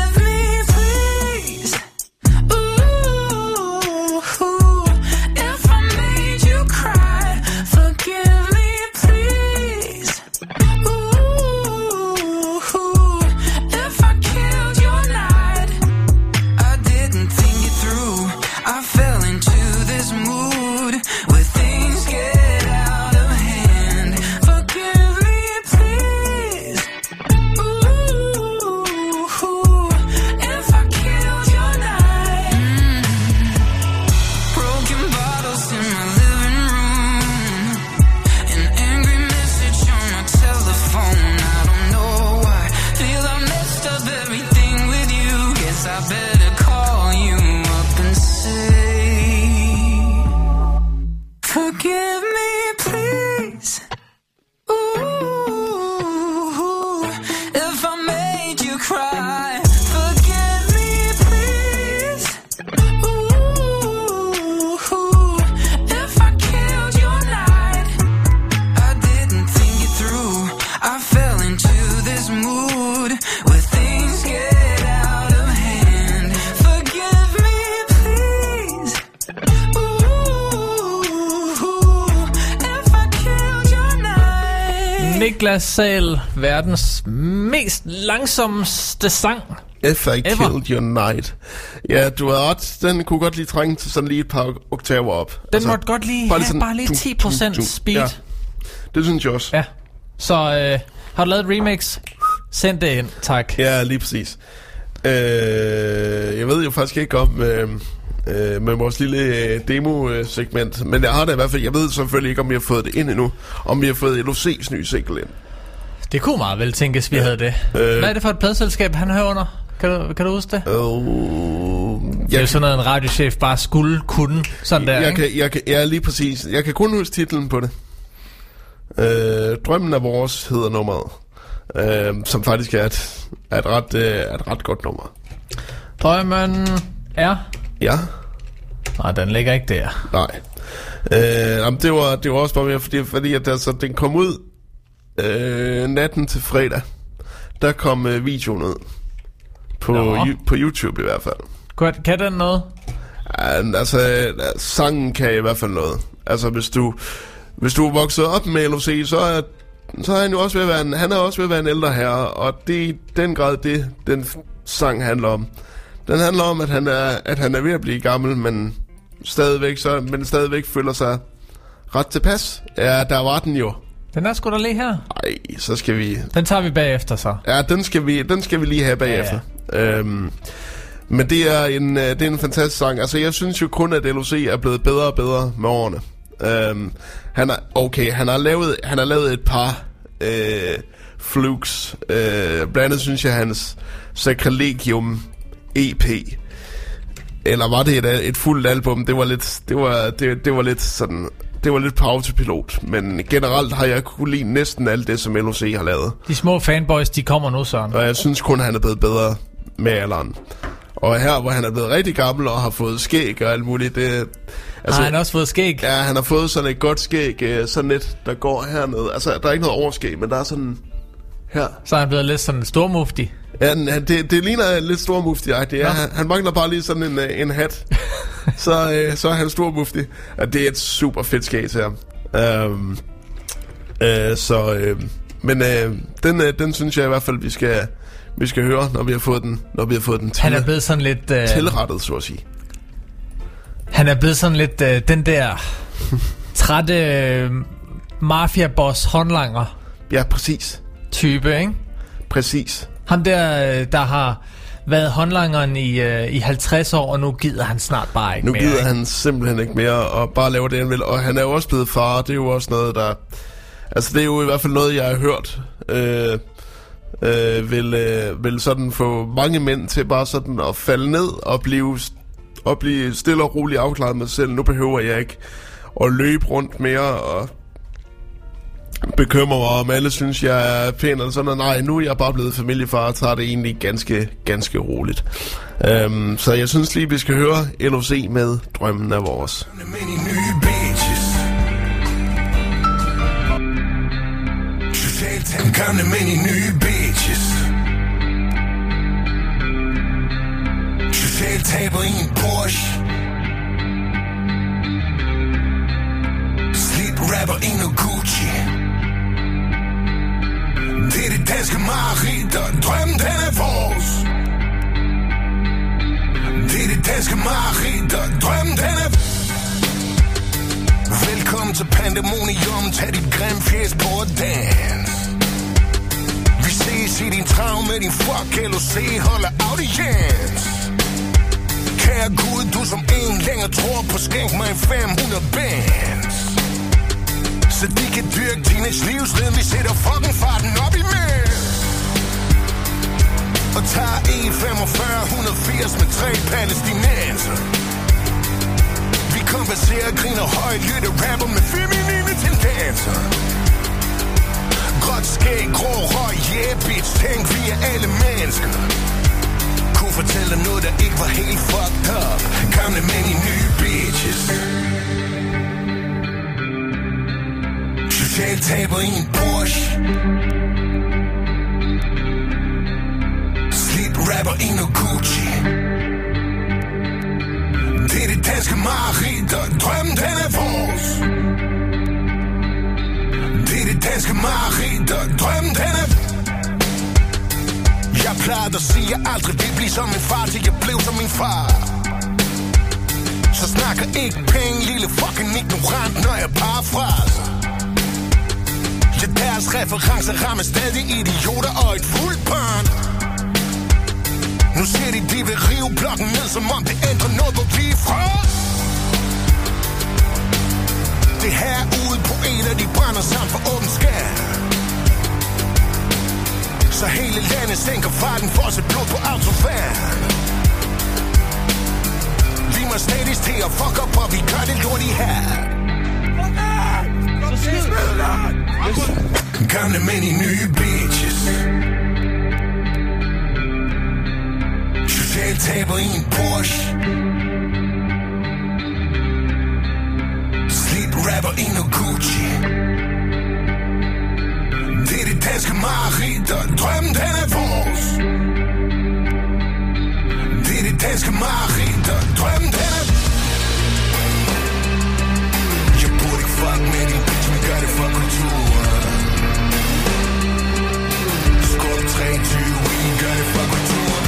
Niklas Sal, verdens mest langsomste sang. If I Ever. killed your night. Ja, du har ret. Den kunne godt lige trænge til sådan lige et par oktaver op. Den måtte godt lige bare lige tum, 10% tum, tum. speed. Ja, det synes jeg også. Ja. Så øh, har du lavet et remix? Send det ind, tak. Ja, lige præcis. Øh, jeg ved jo faktisk ikke om øh, øh, med vores lille øh, demo-segment, men jeg har det i hvert fald. Jeg ved selvfølgelig ikke, om vi har fået det ind endnu. Om vi har fået LOC's nye single ind. Det kunne meget vel tænkes, vi havde det. Øh. Hvad er det for et pladselskab, han hører under? Kan du, kan du huske det? Øh, Det er jo sådan noget, en radiochef bare skulle kunne. Sådan der, jeg, ikke? kan, jeg kan, ja, lige præcis. Jeg kan kun huske titlen på det. Øh, Drømmen er vores hedder nummeret. Øh, som faktisk er et, er et, ret, øh, et ret godt nummer. Drømmen er... Ja, Nej, den ligger ikke der. nej. Øh, jamen, det, var, det var også bare mere, fordi, fordi at altså, den kom ud øh, natten til fredag. der kom øh, videoen ud. På, Nå. Ju- på YouTube i hvert fald. Kan, kan den noget? Ja, altså, sangen kan i hvert fald noget. Altså, hvis du, hvis du er vokset op med LOC, så er, så er han jo også ved at være en, han er også ved at være en ældre herre, og det er i den grad det, den sang handler om. Den handler om, at han er, at han er ved at blive gammel, men stadigvæk, så, men stadigvæk føler sig ret tilpas. Ja, der var den jo. Den er sgu da lige her. Ej, så skal vi... Den tager vi bagefter så. Ja, den skal vi, den skal vi lige have bagefter. Ja, ja. Øhm, men det er, en, øh, det er en fantastisk sang. Altså, jeg synes jo kun, at LOC er blevet bedre og bedre med årene. Øhm, han er, okay, han har lavet, han har lavet et par øh, flukes. Øh, blandt andet synes jeg, hans Sacralegium EP, eller var det et, et fuldt album, det var lidt, det var, det, det var lidt sådan, det var lidt på autopilot. Men generelt har jeg kunne lide næsten alt det, som LOC har lavet. De små fanboys, de kommer nu, Søren. Og jeg synes kun, han er blevet bedre med alderen. Og her, hvor han er blevet rigtig gammel og har fået skæg og alt muligt, det... Altså, har han også fået skæg? Ja, han har fået sådan et godt skæg, øh, sådan et, der går hernede. Altså, der er ikke noget overskæg, men der er sådan her. Så er han blevet lidt sådan stormuftig. Den- han- det, det ligner lidt stor mufti ja. Han, han mangler bare lige sådan en, øh, en hat. <laughs> så, øh, så er han stor mufti. Ja, det er et super fedt skæg til ham. Øhm, øh, så, øh, men øh, den, øh, den synes jeg i hvert fald, vi skal, vi skal høre, når vi har fået den, når vi har fået den til, Han er blevet sådan lidt... Øh, tilrettet, så at sige. han er blevet sådan lidt øh, den der <laughs> trætte øh, mafia-boss håndlanger Ja, præcis. type, ikke? Præcis. Ham der, øh, der har været håndlangeren i, øh, i 50 år, og nu gider han snart bare ikke Nu mere. gider ikke? han simpelthen ikke mere og bare lave det, han vil. Og han er jo også blevet far, det er jo også noget, der... Altså, det er jo i hvert fald noget, jeg har hørt... Øh, øh, vil, øh, vil sådan få mange mænd til bare sådan at falde ned og blive, og blive stille og roligt afklaret med sig selv. Nu behøver jeg ikke at løbe rundt mere og bekymrer mig om alle synes, jeg er pæn eller sådan noget. Nej, nu er jeg bare blevet familiefar og tager det egentlig ganske, ganske roligt. Øhm, så jeg synes lige, vi skal høre LOC med Drømmen er vores. Many nye bitches nye bitches Totalt taber i en Porsche Slip rapper i noget Gucci det er det danske mareridt Og drømmen den er vores. Det er det danske mareridt Og drømmen den er Velkommen til Pandemonium. Tag dit grim fjes på og dans. Vi ses i din traum med din fuck LOC Holder audiens. Kære Gud, du som en længere tror på Skænk mig en 500 band. Så de kan dyrke teenage livsriden Vi sætter fucking farten op i mænd. Og tager E45 180 med tre palæstinenser. Vi konverserer, griner højt, lytter rapper med feminine tendenser. Gråt skæg, grå røg, yeah bitch, tænk vi er alle mennesker. Kunne fortælle noget, der ikke var helt fucked up. Gamle mænd i nye bitches. Totalt taber i en Porsche Slip rapper i noget Gucci det er det danske mareridt, og drømmen den er vores. Det er det danske mareridt, og drømmen den er... Jeg plejede at sige, at jeg aldrig vil blive som min far, til jeg blev som min far. Så snakker ikke penge, lille fucking ignorant, når jeg parafraser. Deres referencer rammer stadig idioter og et barn. Nu siger de, de vil rive blokken ned, som om det ændrer noget, hvor vi er fra. Det her ude på en af de brænder sammen for åben skær. Så hele landet sænker farten for se blod på autofærd. Vi må stadig til at fuck op, og vi gør det lort i her. Dus... de many new bitches. Chanel table in Porsche. Sleep rapper in a Gucci. Dit is dance gemaakt, dat droomt en vals. Dit is dance gemaakt, drum droomt en Je boer, fuck me gør det for kulturen. Skub 23, vi gør det for kulturen.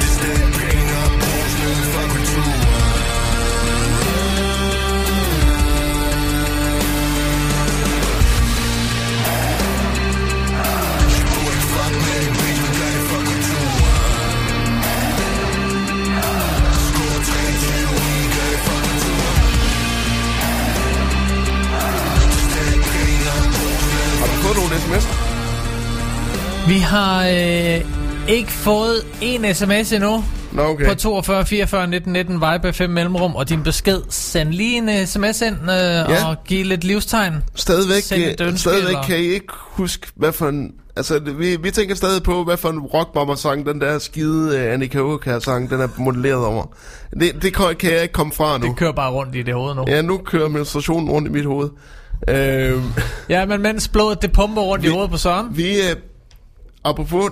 Det er stadig penge og bruges ned for kulturen. Den er Vi har øh, ikke fået en sms endnu. Nå, okay. På 42 44 19 19 Vibe 5 mellemrum Og din besked Send lige en sms ind øh, ja. Og giv lidt livstegn Stadigvæk, øh, ønske, stadigvæk eller- kan I ikke huske, hvad for en... Altså, vi, vi tænker stadig på, hvad for en rockbomber-sang, den der skide uh, Annika Åkær-sang, den er modelleret over. Det, det kan, kan jeg ikke komme fra nu. Det kører bare rundt i det hoved nu Ja, nu kører menstruationen rundt i mit hoved. Øh, Ja, men mens blodet det pumper rundt i Vi- hovedet på Søren vi, øh, apropos,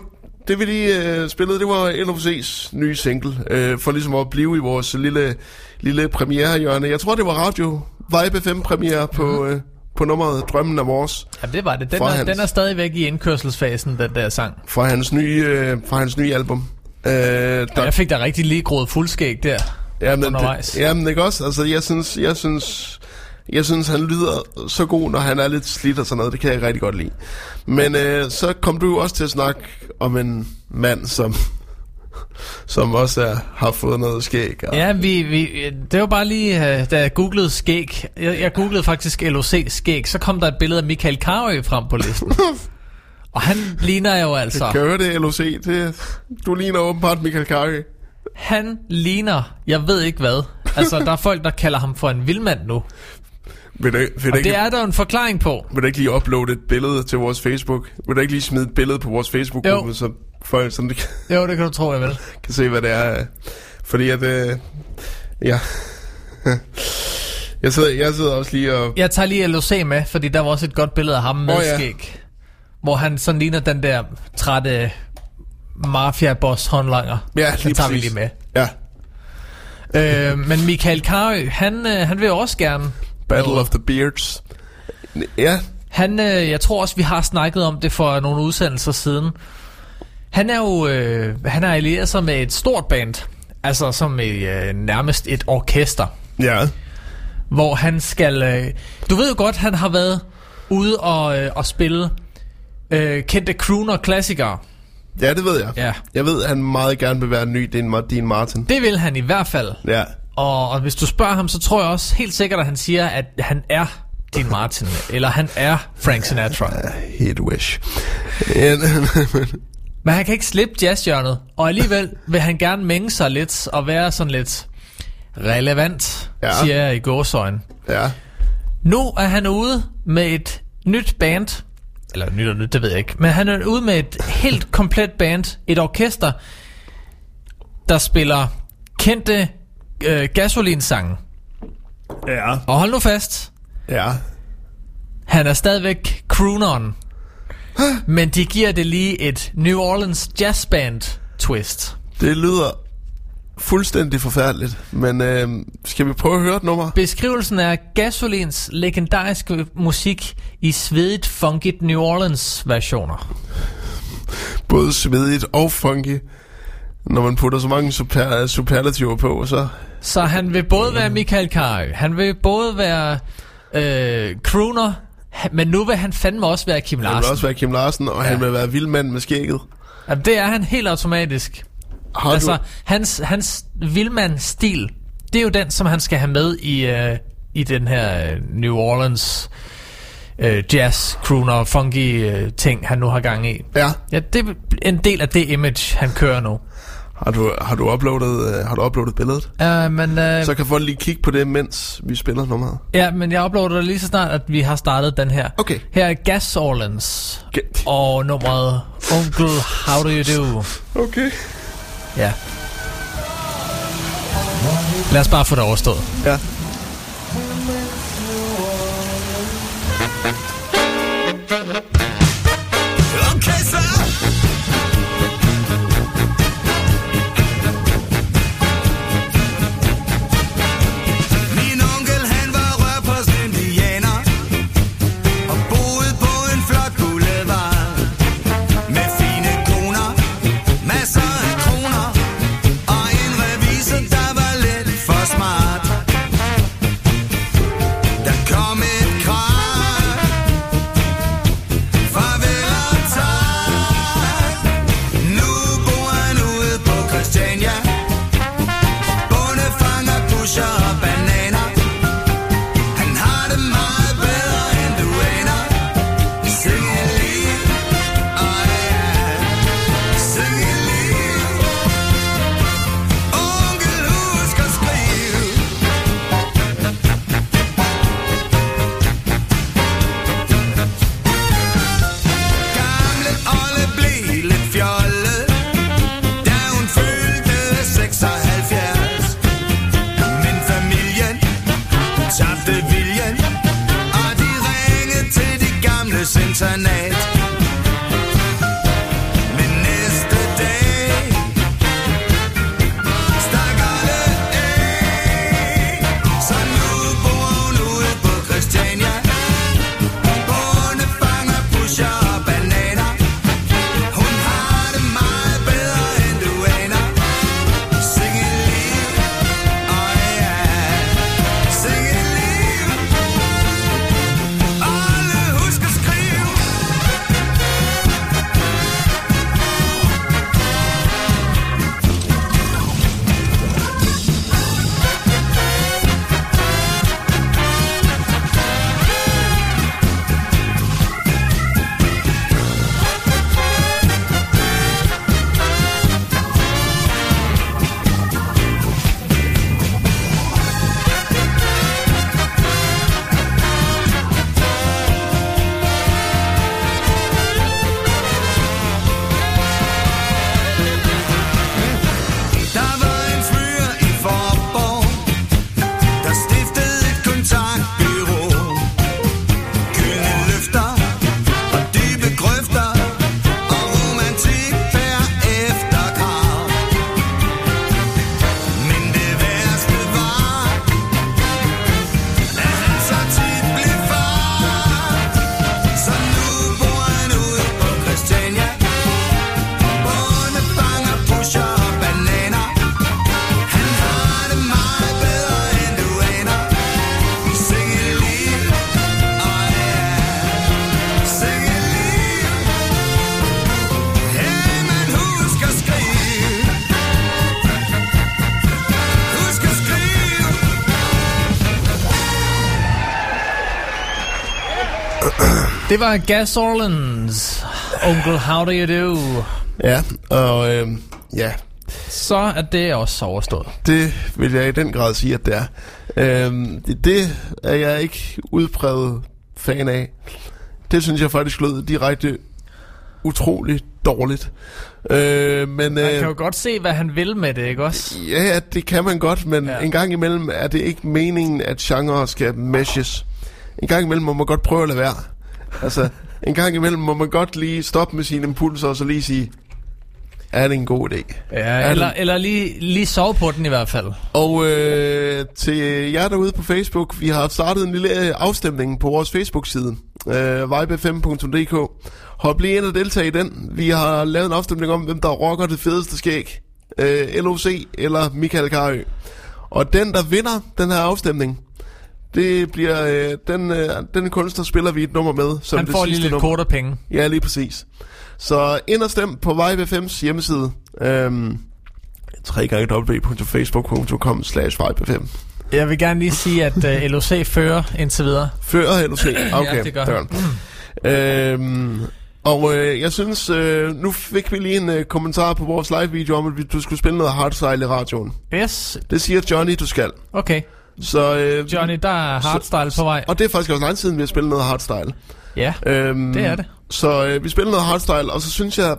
det vi lige øh, spillede, det var LFC's nye single, øh, for ligesom at blive i vores lille, lille premierehjørne. Jeg tror, det var Radio Vibe 5 premiere på, øh, på nummeret Drømmen er vores, Ja, det var det den er, hans- den er stadigvæk i indkørselsfasen Den der sang fra hans nye, øh, fra hans nye album. Øh, der, Jeg fik da rigtig lige groet fuldskæg der jamen, undervejs. det, jamen, ikke også? Altså, jeg synes, jeg synes, jeg synes, han lyder så god, når han er lidt slidt og sådan noget. Det kan jeg rigtig godt lide. Men øh, så kom du også til at snakke om en mand, som, <laughs> som også er, har fået noget skæg. Og, Ja, vi, vi, det var bare lige, øh, da jeg googlede skæg. Jeg, jeg googlede faktisk LOC skæg. Så kom der et billede af Michael Carøe frem på listen. <laughs> Og han ligner jo altså... Jeg høre det, LOC? Det, du ligner åbenbart Michael Carey. Han ligner, jeg ved ikke hvad. Altså, der er folk, der kalder ham for en vildmand nu. Vil du, vil, Og ikke, det er der en forklaring på. vil du ikke lige uploade et billede til vores Facebook? Vil du ikke lige smide et billede på vores Facebook-gruppe, så folk sådan, kan, Jo, det kan du tro, jeg vil. <laughs> kan se, hvad det er? øh. Fordi at... Øh, ja... jeg, sidder, jeg sidder også lige og... Jeg tager lige LOC med, fordi der var også et godt billede af ham med oh, ja. skæg. Hvor han sådan ligner den der trætte mafia-boss håndlanger. Ja, Den lige tager vi præcis. lige med. Ja, Øh, men Michael Carøe, han, øh, han vil også gerne... Battle of the Beards. Ja, Han, øh, jeg tror også, vi har snakket om det for nogle udsendelser siden. Han er jo øh, han er allieret sig med et stort band. Altså som et, øh, nærmest et orkester. ja. Hvor han skal... Øh, du ved jo godt, han har været ude og, øh, og spille øh, kendte crooner-klassikere. Ja, det ved jeg. Ja. Jeg ved, at han meget gerne vil være ny Dean Martin. Det vil han i hvert fald. Ja. Og, og hvis du spørger ham, så tror jeg også helt sikkert, at han siger, at han er Dean Martin. eller han er Frank Sinatra. Hit wish. <laughs> Men han kan ikke slippe jazzhjørnet, og alligevel vil han gerne mænge sig lidt og være sådan lidt relevant, ja. siger jeg i gåsøjne. ja. Nu er han ude med et nyt band, eller nyt og nyt, det ved jeg ikke, men han er ude med et helt komplet band, et orkester, der spiller kendte øh, gasolinsange. Ja. Og hold nu fast, Ja. han er stadigvæk crooneren, men de giver det lige et New Orleans Jazz Band twist. Det lyder fuldstændig forfærdeligt, men øh, skal vi prøve at høre et nummer? Beskrivelsen er Gasolins legendariske musik i svedigt funkigt New Orleans versioner. Både svedigt og funky. Når man putter så mange super, superlativer på, så... Så han vil både være Michael Carøe, han vil både være øh, crooner, ha- men nu vil han fandme også være Kim Han vil Larsen. også være Kim Larsen, og ja. han vil være vildmand med skægget. Jamen, det er han helt automatisk. Har altså, du... hans, hans vildmand-stil, det er jo den, som han skal have med i, øh, i den her øh, New Orleans øh, jazz, crooner, funky øh, ting, han nu har gang i. Ja. Ja, det er en del af det image, han kører nu. Har du, har du uploadet, øh, har du uploadet billedet? Uh, men, uh, Så kan folk lige kigge på det, mens vi spiller nummeret. ja, men jeg uploader det lige så snart, at vi har startet den her. Okay. Her er Gas Orleans Ge- og nummeret Uncle How Do You Do. Okay. Ja. Lad os bare få det overstået. Ja. internet. Det var Gas Orleans. Onkel, how do you do? Ja, og øh, ja, Så er det også overstået. det vil jeg i den grad sige, at det er. Øh, det, det er jeg ikke udpræget fan af. Det synes jeg faktisk lød direkte utroligt dårligt. Øh, men, Man øh, kan jo godt se, hvad han vil med det, ikke også? Ja, det kan man godt, men ja. en gang imellem er det ikke meningen, at genre skal meshes. En gang imellem må man godt prøve at lade være. Altså, en gang imellem må man godt lige stoppe med sine impulser og så lige sige, er det en god idé? Ja, Er eller, det- eller lige, lige sove på den i hvert fald. Og øh, til jer derude på Facebook, vi har startet en lille afstemning på vores Facebook-side, øh, vibe5.dk. Hop lige ind og deltag i den. Vi har lavet en afstemning om, hvem der rocker det fedeste skæg. Øh, LOC eller Michael Karø. Og den, der vinder den her afstemning, det bliver øh, den, øh, den kunstner spiller vi et nummer med. Som Han det får lige sidste lidt nummer. kortere penge. Ja, lige præcis. Så ind og stem på Vibe hjemmeside. Øhm, www.facebook.com slash Vibe5. Jeg vil gerne lige sige, at uh, LOC fører indtil videre. Før LOC? <clears throat> Okay, Ja, det gør det han. Øhm, og øh, jeg synes, øh, nu fik vi lige en øh, kommentar på vores live-video om, at vi- du skulle spille noget hardstyle i radioen. Yes, Det siger Johnny, du skal. okay. Så, øh, Johnny, der er hardstyle på vej. Og det er faktisk også lang siden, vi har spillet noget hardstyle. Ja, Øhm, det er det. Så øh, vi spiller noget hardstyle, og så synes jeg,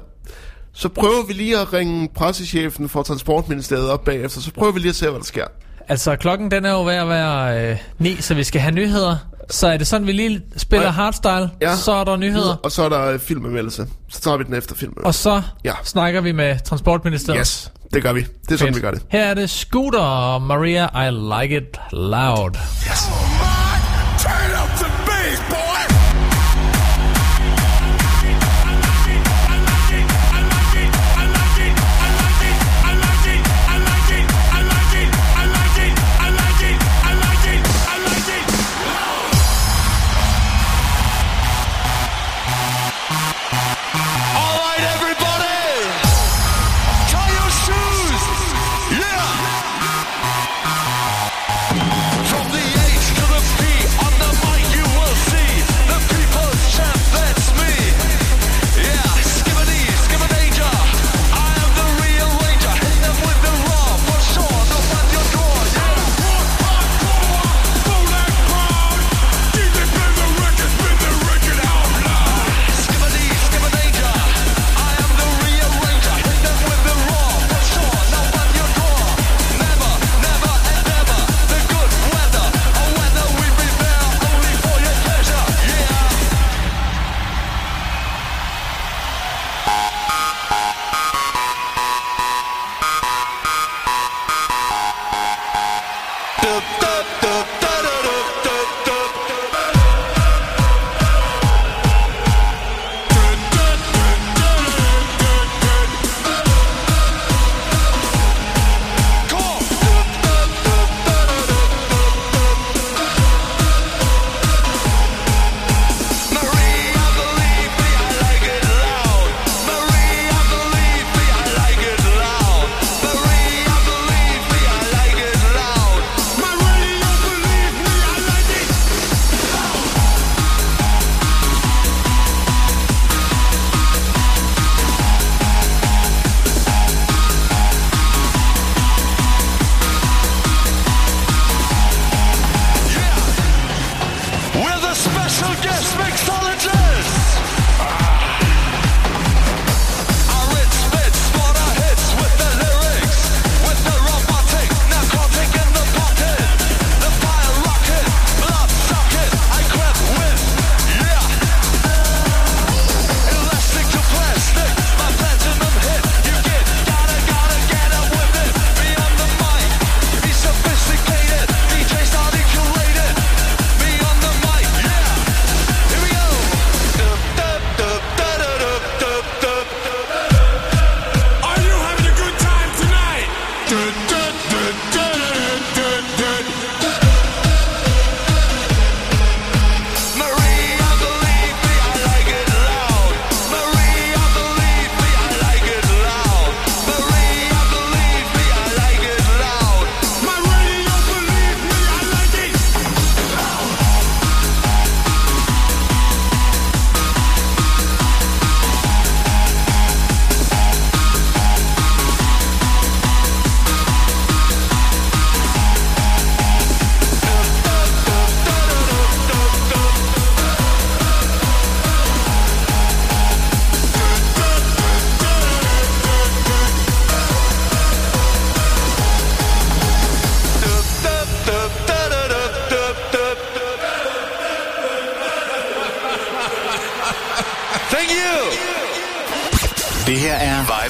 så prøver vi lige at ringe pressechefen for Transportministeriet op bagefter, så prøver vi lige at se, hvad der sker. Altså, klokken den er jo ved at være øh, 9, så vi skal have nyheder. Så er det sådan, vi lige spiller Ja. hardstyle, Ja. så er der nyheder. Og så er der filmanmeldelse. Så tager vi den efter filmen. Og så Ja. snakker vi med Transportministeriet. Yes, det gør vi. Det er sådan, vi gør det. Her er det Scooter og Maria, I like it loud. Turn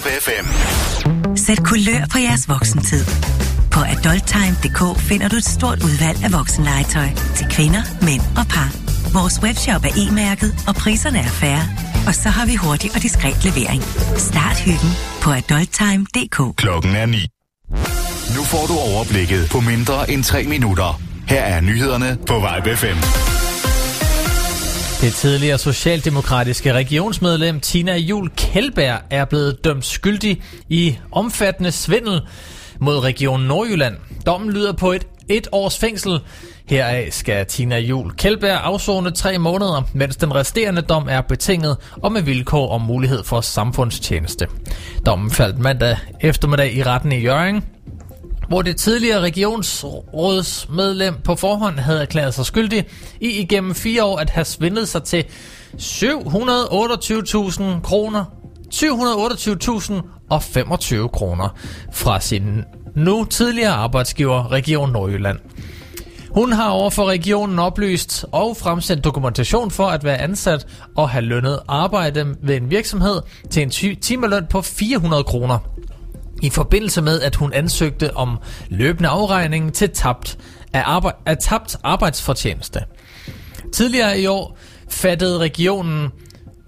FM. Sæt kulør på jeres voksentid. På adulttime.dk finder du et stort udvalg af voksenlegetøj til kvinder, mænd og par. Vores webshop er e-mærket, og priserne er færre. Og så har vi hurtig og diskret levering. Start hyggen på adulttime.dk. Klokken er 9. Nu får du overblikket på mindre end 3 minutter. Her er nyhederne på Vibe FM. Det tidligere socialdemokratiske regionsmedlem Tina Jul Kjeldberg er blevet dømt skyldig i omfattende svindel mod Region Nordjylland. Dommen lyder på et et års fængsel. Heraf skal Tina Jul Kjeldberg afzone tre måneder, mens den resterende dom er betinget og med vilkår om mulighed for samfundstjeneste. Dommen faldt mandag eftermiddag i retten i Jørgen, hvor det tidligere regionsrådsmedlem på forhånd havde erklæret sig skyldig i igennem fire år at have svindlet sig til 728.000 kroner 728.000 og 25 kroner fra sin nu tidligere arbejdsgiver Region Nordjylland. Hun har overfor regionen oplyst og fremsendt dokumentation for at være ansat og have lønnet arbejde ved en virksomhed til en ty- timeløn på 400 kroner i forbindelse med, at hun ansøgte om løbende afregning til tabt, af, arbe- af tabt arbejdsfortjeneste. Tidligere i år fattede regionen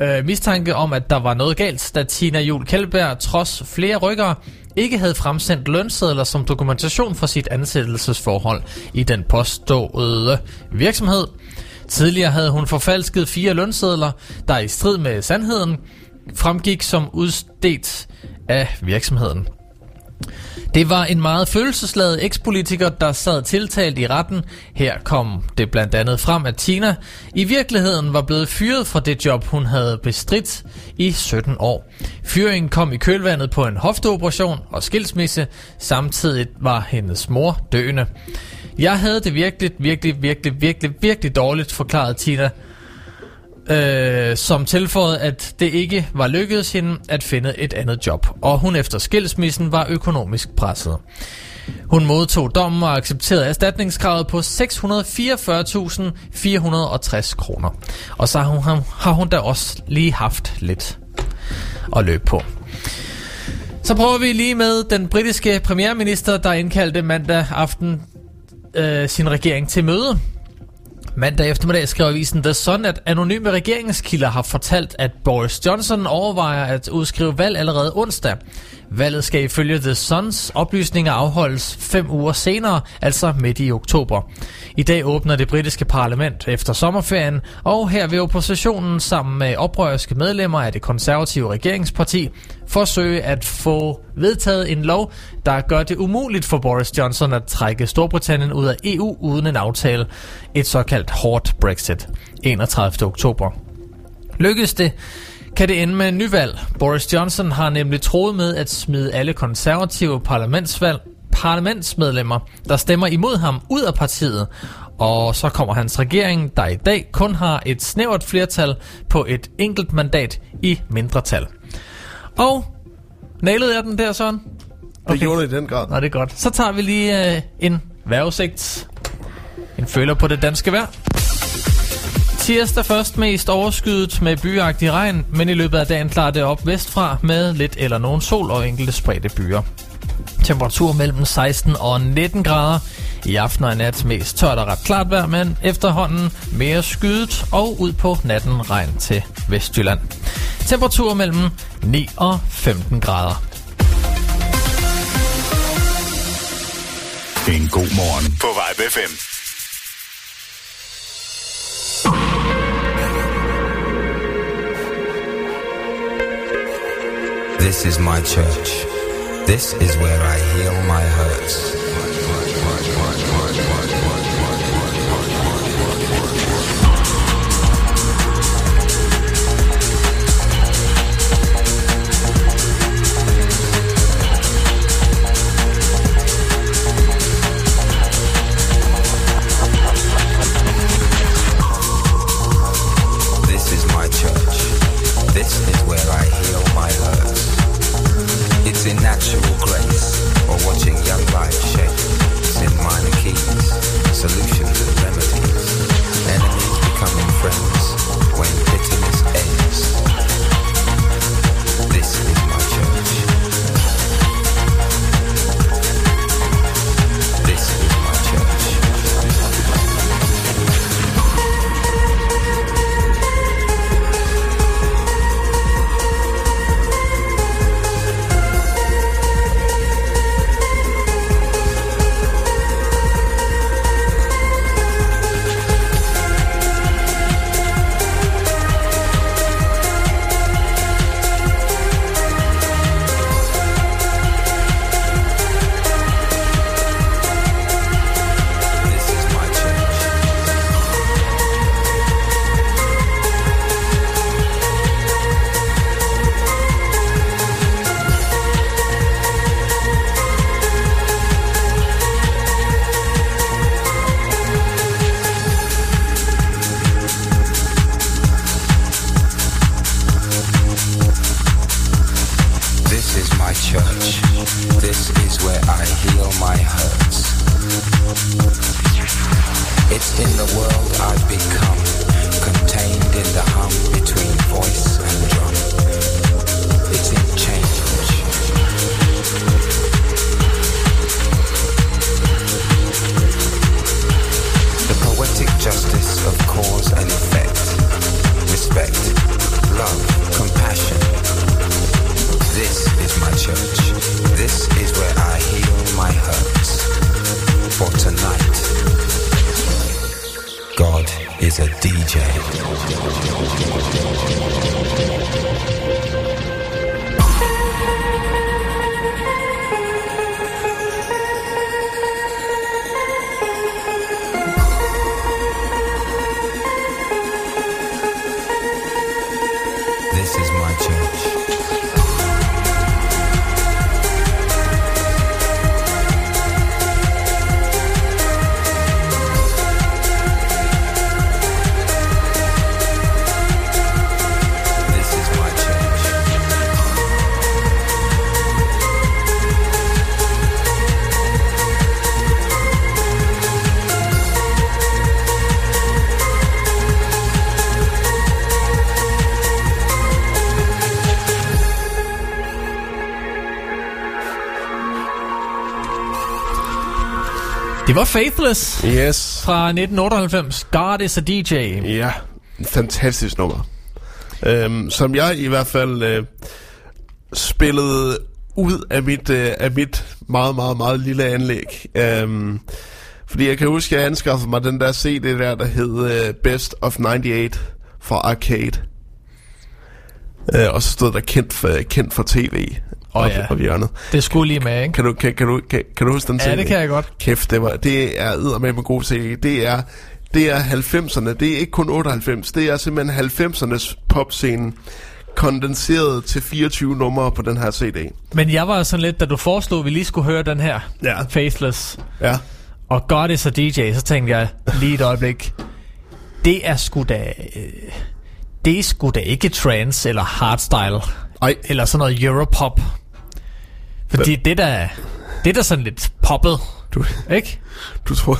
øh, mistanke om, at der var noget galt, da Tina Jul Kjeldberg, trods flere rykkere, ikke havde fremsendt lønsedler som dokumentation for sit ansættelsesforhold i den påståede virksomhed. Tidligere havde hun forfalsket fire lønsedler, der i strid med sandheden fremgik som udstedt af virksomheden. Det var en meget følelsesladet ekspolitiker, der sad tiltalt i retten. Her kom det blandt andet frem, at Tina i virkeligheden var blevet fyret fra det job, hun havde bestridt i 17 år. Fyringen kom i kølvandet på en hofteoperation og skilsmisse. Samtidig var hendes mor døende. Jeg havde det virkelig, virkelig, virkelig, virkelig, virkelig dårligt, forklarede Tina øh, som tilføjede, at det ikke var lykkedes hende at finde et andet job, og hun efter skilsmissen var økonomisk presset. Hun modtog dommen og accepterede erstatningskravet på 644.460 kroner. Og så har hun, har hun da også lige haft lidt at løbe på. Så prøver vi lige med den britiske premierminister, der indkaldte mandag aften øh, sin regering til møde. Mandag eftermiddag skrev avisen The Sun, at anonyme regeringskilder har fortalt, at Boris Johnson overvejer at udskrive valg allerede onsdag. Valget skal ifølge The Suns oplysninger afholdes fem uger senere, altså midt i oktober. I dag åbner det britiske parlament efter sommerferien, og her vil oppositionen sammen med oprørske medlemmer af det konservative regeringsparti forsøge at få vedtaget en lov, der gør det umuligt for Boris Johnson at trække Storbritannien ud af EU uden en aftale. Et såkaldt hårdt Brexit. 31. oktober. Lykkes det, kan det ende med en nyvalg. Boris Johnson har nemlig troet med at smide alle konservative parlamentsvalg parlamentsmedlemmer, der stemmer imod ham ud af partiet. Og så kommer hans regering, der i dag kun har et snævert flertal på et enkelt mandat i mindretal. Og nailede jeg den der, sådan? Det gjorde det i den grad. Nå, det er godt. Så tager vi lige øh, en vejrudsigt. En føler på det danske vejr. Tirsdag først mest overskyet med byagtig regn, men i løbet af dagen klarer det op vestfra med lidt eller nogen sol og enkelte spredte byer. Temperatur mellem 16 og 19 grader. I aften og i nat mest tørt og ret klart vejr, men efterhånden mere skydet og ud på natten regn til Vestjylland. Temperatur mellem 9 og 15 grader. En god morgen på Vibe 5. This is my church. This is where I heal my hurts. Natural Det var Faithless Yes. fra 1998. God is a DJ. Ja, fantastisk nummer. Øhm, som jeg i hvert fald øh, spillede ud af mit, øh, af mit meget, meget, meget lille anlæg. Øhm, fordi jeg kan huske, at jeg anskaffede mig den der CD der, der hed øh, Best of 98 fra Arcade. Øh, og så stod der kendt for, kendt for tv Åh, op, ja. op i hjørnet. Det skulle lige med, ikke? Kan du, kan, kan, du, kan, kan du huske den Ja, CD? det kan jeg godt. Kæft, det, var, det er med med god CD. Det er, det er 90'erne. Det er ikke kun 98. Det er simpelthen 90'ernes popscene kondenseret til 24 numre på den her CD. Men jeg var sådan lidt, da du foreslog, at vi lige skulle høre den her. Ja. Faithless. Ja. Og God is a DJ, så tænkte jeg lige et øjeblik. Det er sgu da... Øh, det er sgu da ikke trance eller hardstyle. Ej. Eller sådan noget europop. Fordi det der... Det er da sådan lidt poppet. Du, ikke? Du, troede,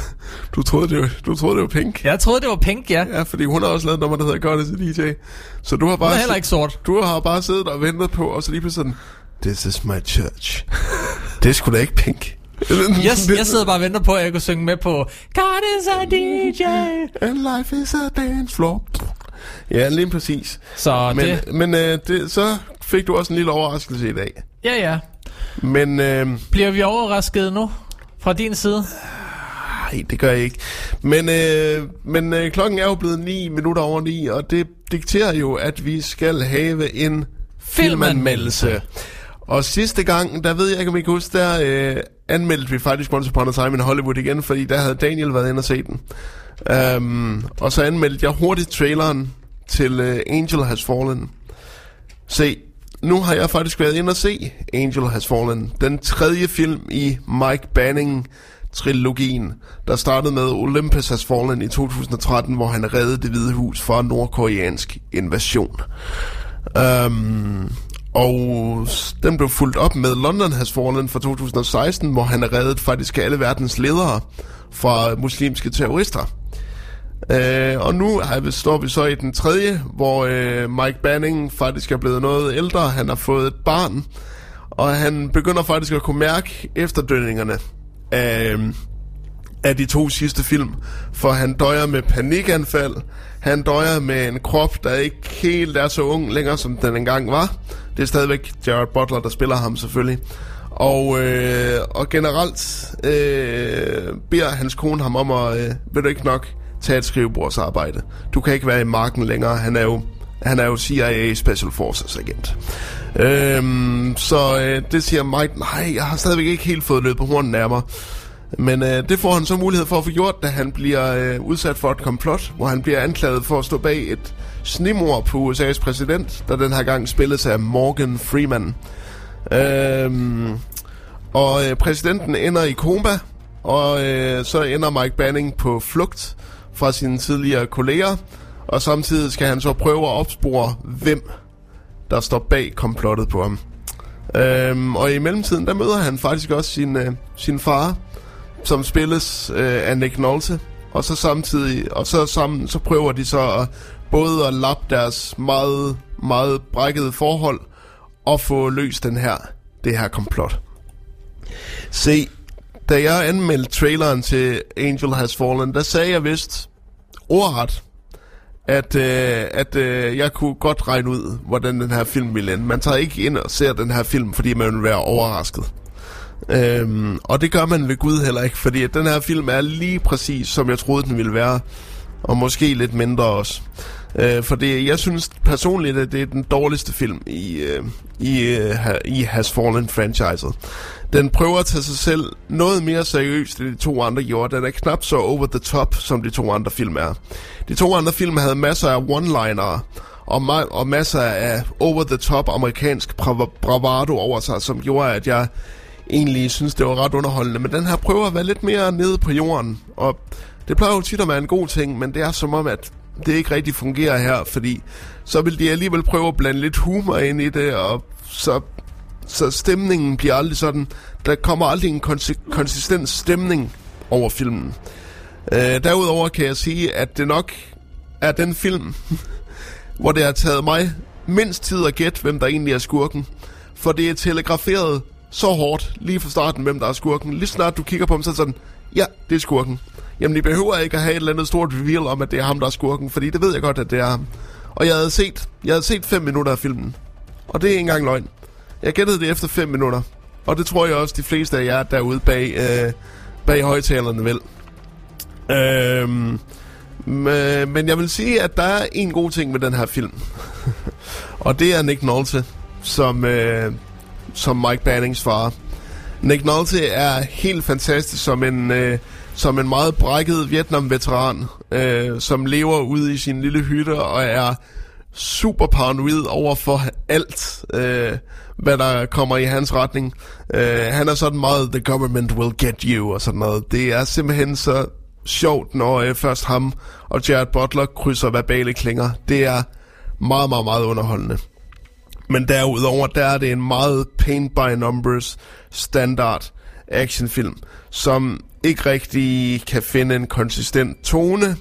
du, troede, det var, du troede, det var Pink? Jeg troede, det var Pink, ja. Ja, fordi hun har også lavet et nummer, der hedder God is a DJ. Så du har bare... Hun er heller ikke sort. Du har bare siddet og ventet på, og så lige pludselig sådan... This is my church. <laughs> det er sgu da ikke Pink. Jeg, jeg sidder bare og venter på, at jeg kunne synge med på God is a DJ. And life is a dance floor. Ja, lige præcis. Så men, det... Men øh, det, så fik du også en lille overraskelse i dag. Ja, ja. Men øh, Bliver vi overrasket nu? Fra din side? nej, det gør jeg ikke. Men, øh, men øh, klokken er jo blevet 9 minutter over 9, og det dikterer jo, at vi skal have en filmanmeldelse. Og sidste gang, der ved jeg ikke, om I kan huske, der øh, anmeldte vi faktisk Once Upon a Time in Hollywood igen, fordi der havde Daniel været inde og se den. Um, og så anmeldte jeg hurtigt traileren til øh, Angel Has Fallen. Se, nu har jeg faktisk været inde og se Angel Has Fallen. Den tredje film i Mike Banning trilogien, der startede med Olympus Has Fallen i 2013, hvor han reddede det hvide hus fra nordkoreansk invasion. Um, og den blev fulgt op med London Has Fallen fra 2016, hvor han reddede faktisk alle verdens ledere fra muslimske terrorister. Øh, og nu har vi, står vi så i den tredje, hvor øh, Mike Banning faktisk er blevet noget ældre. Han har fået et barn, og han begynder faktisk at kunne mærke efterdønningerne af, af de to sidste film. For han døjer med panikanfald. Han døjer med en krop, der ikke helt er så ung længere, som den engang var. Det er stadigvæk Jared Butler, der spiller ham selvfølgelig. Og, øh, og generelt øh, beder hans kone ham om at, øh, vil du ikke nok tage et skrivebordsarbejde. Du kan ikke være i marken længere. Han er jo, han er jo CIA Special Forces agent. Øhm, så øh, det siger Mike, nej, jeg har stadigvæk ikke helt fået løbet hornen af mig. Men øh, det får han så mulighed for at få gjort, da han bliver øh, udsat for et komplot, hvor han bliver anklaget for at stå bag et snimor på USA's præsident, der den her gang spilles af Morgan Freeman. Øhm, og øh, præsidenten ender i koma, og øh, så ender Mike Banning på flugt fra sine tidligere kolleger, og samtidig skal han så prøve at opspore, hvem der står bag komplottet på ham. Øhm, og i mellemtiden, der møder han faktisk også sin, øh, sin far, som spilles øh, af Nick Nolte. Og så samtidig, og så sammen, så prøver de så at, både at lappe deres meget, meget brækkede forhold, og få løst den her, det her komplot. Se, da jeg anmeldte traileren til Angel Has Fallen, der sagde jeg vist ordret, at, øh, at øh, jeg kunne godt regne ud, hvordan den her film ville ende. Man tager ikke ind og ser den her film, fordi man vil være overrasket. Øhm, og det gør man ved Gud heller ikke, fordi at den her film er lige præcis, som jeg troede, den ville være. Og måske lidt mindre også. Øh, for det, jeg synes personligt, at det er den dårligste film i, øh, i, øh, i Has Fallen-franchiset. Den prøver at tage sig selv noget mere seriøst, end de to andre gjorde. Den er knap så over the top, som de to andre film er. De to andre film havde masser af one-linere, og, ma- og masser af over-the-top amerikansk brav- bravado over sig, som gjorde, at jeg egentlig synes, det var ret underholdende. Men den her prøver at være lidt mere nede på jorden, og det plejer jo tit at være en god ting, men det er som om, at det ikke rigtig fungerer her, fordi så vil de alligevel prøve at blande lidt humor ind i det, og så, så stemningen bliver aldrig sådan, der kommer aldrig en konsi- konsistent stemning over filmen. Øh, derudover kan jeg sige, at det nok er den film, <laughs> hvor det har taget mig mindst tid at gætte, hvem der egentlig er skurken. For det er telegraferet så hårdt lige fra starten, hvem der er skurken. Lige snart du kigger på ham, så er sådan, ja, det er skurken. Jamen, I behøver ikke at have et eller andet stort reveal om, at det er ham, der er skurken, fordi det ved jeg godt, at det er ham. Og jeg havde set, jeg havde set fem minutter af filmen. Og det er ikke engang løgn. Jeg gættede det efter 5 minutter. Og det tror jeg også, de fleste af jer derude bag, øh, bag højtalerne vil. Øhm, øh, men jeg vil sige, at der er en god ting med den her film. <laughs> og det er Nick Nolte, som, øh, som Mike Bannings far. Nick Nolte er helt fantastisk som en, øh, som en meget brækket Vietnam-veteran, øh, som lever ude i sin lille hytte og er super paranoid over for alt, øh, hvad der kommer i hans retning. Øh, han er sådan meget, the government will get you, og sådan noget. Det er simpelthen så sjovt, når øh, først ham og Jared Butler krydser verbale klinger. Det er meget, meget, meget underholdende. Men derudover, der er det en meget paint by numbers standard actionfilm, som ikke rigtig kan finde en konsistent tone.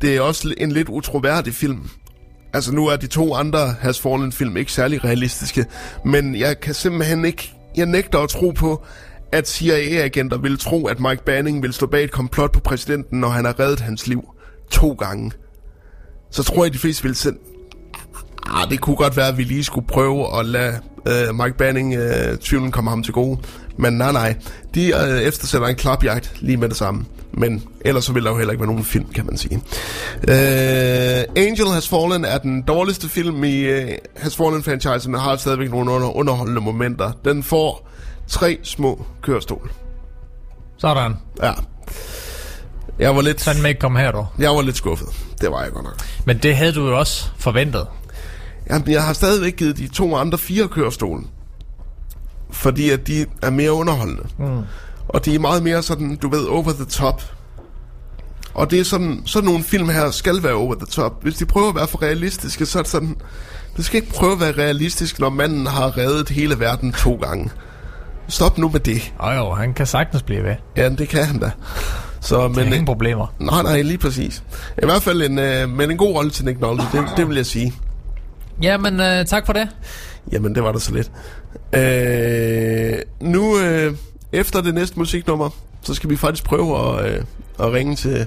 Det er også en lidt utroværdig film. Altså nu er de to andre Has Fallen film ikke særlig realistiske, men jeg kan simpelthen ikke, jeg nægter at tro på, at CIA-agenter vil tro, at Mike Banning vil stå bag et komplot på præsidenten, når han har reddet hans liv to gange. Så tror jeg, de fleste ville selv... Ah, det kunne godt være, at vi lige skulle prøve at lade øh, Mike Banning øh, tvivlen komme ham til gode. Men nej, nej. De uh, eftersætter en klapjagt lige med det samme. Men ellers så vil der jo heller ikke være nogen film, kan man sige. Uh, Angel Has Fallen er den dårligste film i uh, Has Fallen-franchisen, men har stadigvæk nogle under- underholdende momenter. Den får tre små kørestol. Sådan. Ja. Jeg var lidt... Sådan med ikke komme her, du. Jeg var lidt skuffet. Det var jeg godt nok. Men det havde du jo også forventet. Jamen, jeg har stadigvæk givet de to andre fire kørestole. Fordi at de er mere underholdende. Mm. Og de er meget mere sådan, du ved, over the top. Og det er sådan, sådan nogle film her skal være over the top. Hvis de prøver at være for realistiske, så er det sådan... Det skal ikke prøve at være realistisk, når manden har reddet hele verden to gange. Stop nu med det. Og jo, han kan sagtens blive ved. Ja, det kan han da. Så, Men, ingen problemer. Nej, nej, lige præcis. I hvert fald en, øh, men en god rolle til Nick Nolte, det, det vil jeg sige. Jamen, øh, tak for det. Jamen, det var da så lidt. Øh, nu, øh, efter det næste musiknummer, så skal vi faktisk prøve at, øh, at ringe til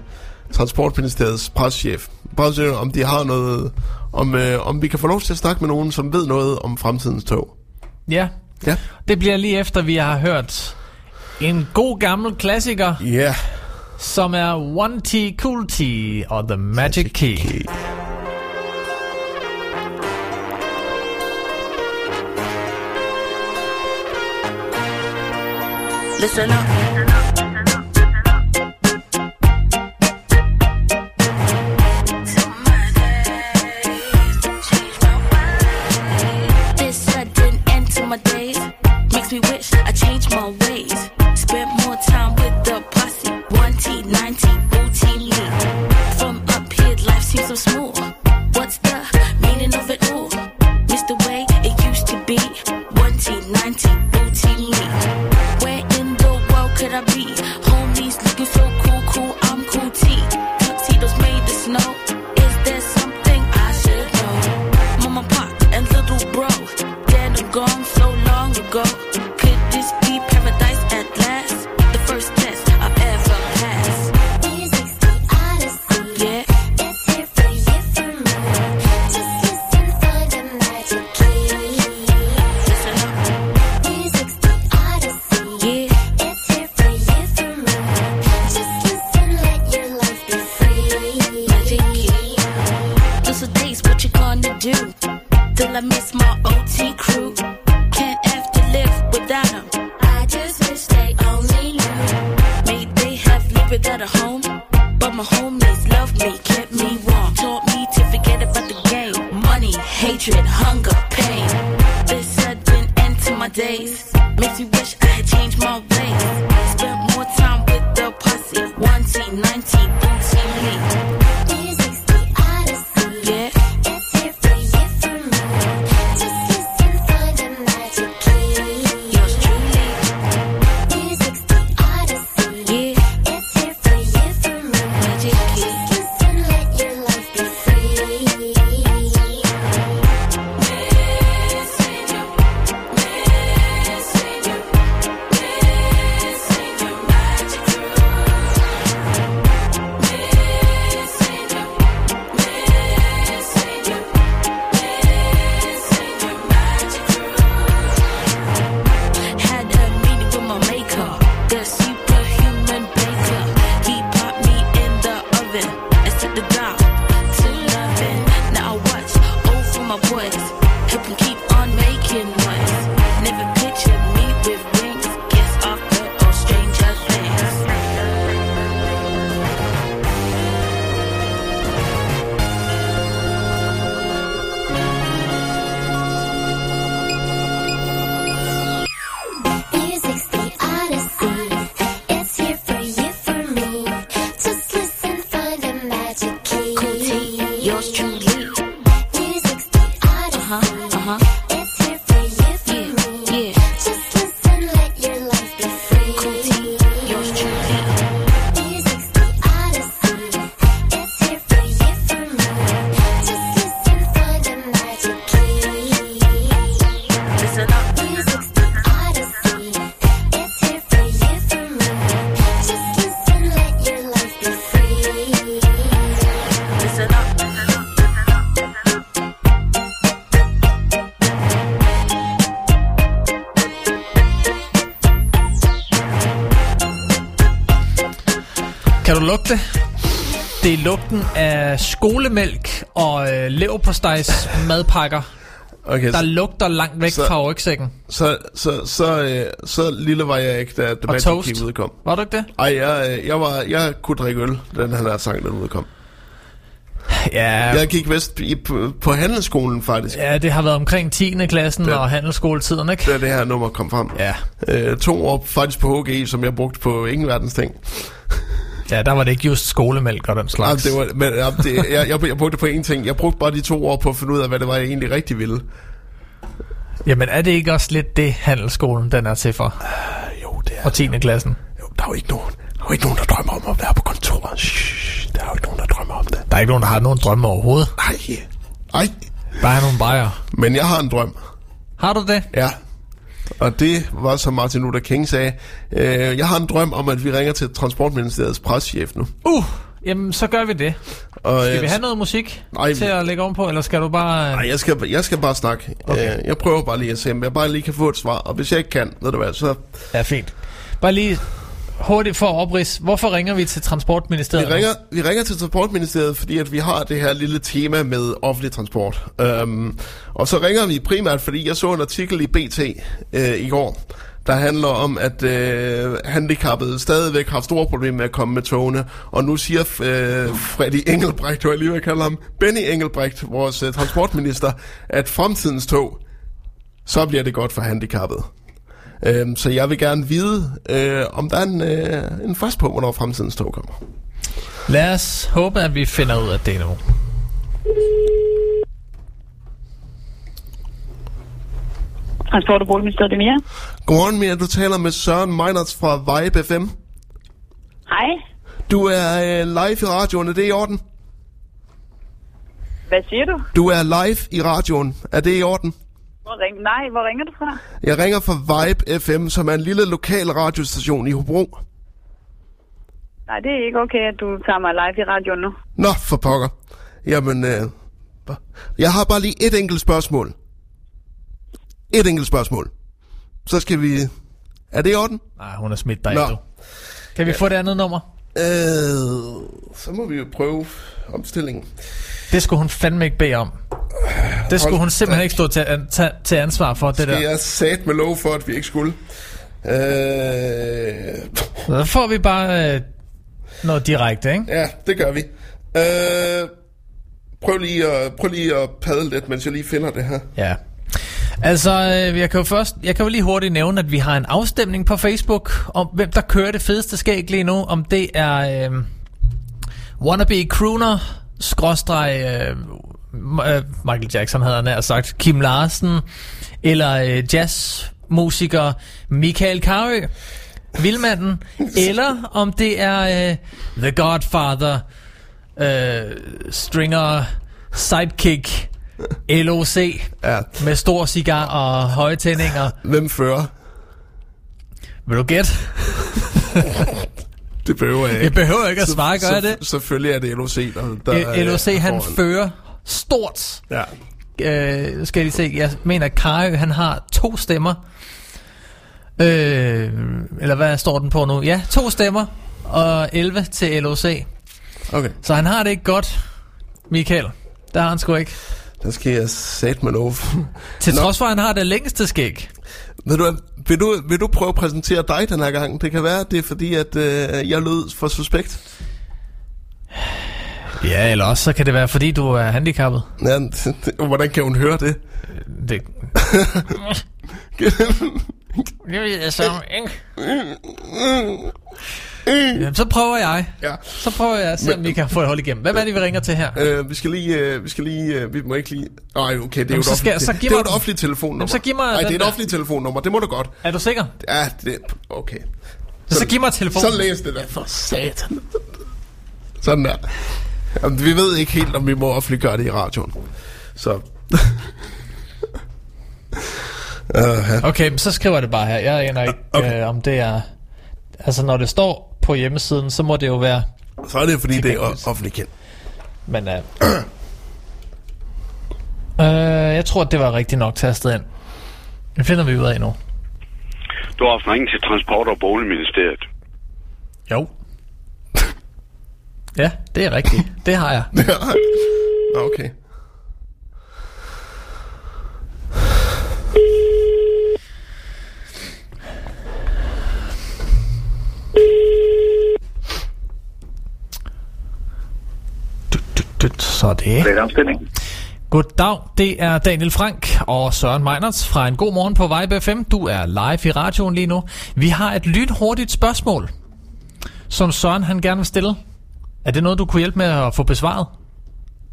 Transportministeriets preschef. Bare se, om de har noget... Om, øh, om vi kan få lov til at snakke med nogen, som ved noget om fremtidens tog. Ja. Ja. Det bliver lige efter, vi har hørt en god gammel klassiker. Ja. Yeah. Som er One T Cool T og The Magic Key. Key. Listen up. Det lugten af skolemælk og øh, leverpostejs madpakker. Okay, Der lugter langt væk så- fra rygsækken. Så, så, så, øh, så lille var jeg ikke, da The Magic toast. Udkom. Var du ikke det? Ej, jeg, øh, jeg, var, jeg kunne drikke øl, den han her sang, den udkom. Ja, Jeg gik vist i, på, på handelsskolen faktisk, ja, det har været omkring 10. klassen Ja. og handelsskoletiden, ikke? da det her nummer kom frem. Ja. Øh, to år faktisk på HG, som jeg brugte på ingen verdens ting. Ja, der var det ikke just skolemælk og den slags. det var, men, ja, det, jeg, jeg, jeg brugte det på én ting. Jeg brugte bare de to år på at finde ud af, hvad det var, jeg egentlig rigtig ville. Jamen er det ikke også lidt det, handelsskolen den er til for? Jo, det er Og 10. klassen? Jo, der er jo ikke nogen, der er jo ikke nogen, der drømmer om at være på kontoret. Shh, der er jo ikke nogen, der drømmer om det. Der er ikke nogen, der har nogen drømme overhovedet. Nej, nej. Bare nogle bajer. Men jeg har en drøm. Har du det? Ja. Og det var, som Martin Luther King sagde, øh, jeg har en drøm om, at vi ringer til Transportministeriets preschef nu. Uh, jamen så gør vi det. Og, Skal øh, vi have noget musik nej, til at lægge ovenpå, eller skal du bare... Nej, jeg skal, jeg skal bare snakke. Okay. Øh, jeg prøver bare lige at se, om jeg bare lige kan få et svar. Og hvis jeg ikke kan, ved du hvad, så... Ja, fint. Bare lige hurtigt for at oprids. Hvorfor ringer vi til Transportministeriet? Vi ringer, vi ringer til Transportministeriet, fordi at vi har det her lille tema med offentlig transport. Øhm, og så ringer vi primært, fordi jeg så en artikel i BT øh, i går, der handler om, at øh, handicappede stadigvæk har store problemer med at komme med togene. Og nu siger øh, Freddy Engelbrecht, hvad jeg lige vil kalde ham, Benny Engelbrecht, vores øh, transportminister, at fremtidens tog, så bliver det godt for handicappede. Øhm, så jeg vil gerne vide, øh, om der er en, øh, en frist på, hvornår fremtidens tog kommer. Lad os håbe, at vi finder ud af det nu. Transport- og Boligministeriet, det er Mia. Godmorgen, Mia. Du taler med Søren Meinerts fra Vibe FM. Hej. Du er øh, live i radioen. Er det i orden? Hvad siger du? Du er live i radioen. Er det i orden? Hvor ring... Nej, hvor ringer du fra? Jeg ringer fra Vibe FM, som er en lille lokal radiostation i Hobro. Nej, det er ikke okay, at du tager mig live i radioen nu. Nå, for pokker. Jamen, øh, jeg har bare lige et enkelt spørgsmål. Et enkelt spørgsmål. Så skal vi... Er det i orden? Nej, hun er smidt dig Nå. du. Kan vi få det andet nummer? Øh, så må vi jo prøve omstillingen. Det skulle hun fandme ikke bede om. Det skulle Hold hun simpelthen da. ikke stå til, an- til, til ansvar for, det Skal der. jeg sat med lov for, at vi ikke skulle? Øh, Så får vi bare øh, noget direkte, ikke? ja, det gør vi. Øh, prøv, lige at, prøv lige at padle lidt, mens jeg lige finder det her. Ja. Altså, øh, jeg kan jo først, jeg kan jo lige hurtigt nævne, at vi har en afstemning på Facebook om, hvem der kører det fedeste skæg lige nu. Om det er øh, wannabe crooner, skråstreg, øh, Michael Jackson havde han sagt, Kim Larsen, eller øh, jazzmusiker Michael Carø, Vildmanden, <laughs> eller om det er øh, The Godfather, øh, Stringer, Sidekick, LOC, ja. med stor cigar og høje tændinger. Hvem fører? Vil du gætte? <laughs> Det behøver jeg ikke. Jeg behøver ikke at svare, gør jeg det? Selvfølgelig er det LOC, der, der Øh, LOC, han foran. fører stort. Ja. Øh, skal jeg se, jeg mener, at Karø, han har to stemmer. Øh, eller hvad står den på nu? Ja, to stemmer, og 11 til LOC. Okay. Så han har det ikke godt, Michael. Der har han sgu ikke. Der skal jeg sat med lov. Til Nå. trods for, at han har det længste skæg. Ved du, vil, du, vil du prøve at præsentere dig den her gang? Det kan være, at det er fordi, at øh, jeg lød for suspekt. Ja, eller også så kan det være, fordi du er handicappet. Ja, <laughs> hvordan kan hun høre det? Det... <laughs> Det ved jeg så ikke. <laughs> Jamen, så prøver jeg. Ja. Så prøver jeg at se, om vi kan få et hold igennem. Hvem er det, vi ringer til her? Øh, vi skal lige, øh, vi skal lige, øh, vi må ikke lige... Nej, okay, det er Jamen, jo så et offentligt, så det, det er et offentligt telefonnummer. Jamen, så giv mig Nej, det er et offentligt telefonnummer, det må du godt. Er du sikker? Ja, det, okay. Så, så giv mig telefonen. Så læs det der for satan. Sådan der. Jamen, vi ved ikke helt, om vi må offentliggøre det i radioen. Så... <laughs> uh, Okay, men så skriver det bare her. Jeg aner ikke, okay. øh, om det er... Altså, når det står på hjemmesiden, så må det jo være... Så er det fordi, det er offentligt kendt. Men... Øh, <clears throat> øh, jeg tror, at det var rigtigt nok tastet ind. Det finder vi ud af nu. Du har haft ringet til Transport- og Boligministeriet. Jo. Ja, det er rigtigt. Det har jeg. <laughs> Nå, okay. Så er det. Omstilling. Goddag, det er Daniel Frank og Søren Meinerts fra En God Morgen på Vibe FM. Du er live i radioen lige nu. Vi har et lynhurtigt spørgsmål, som Søren han gerne vil stille. Er det noget, du kunne hjælpe med at få besvaret?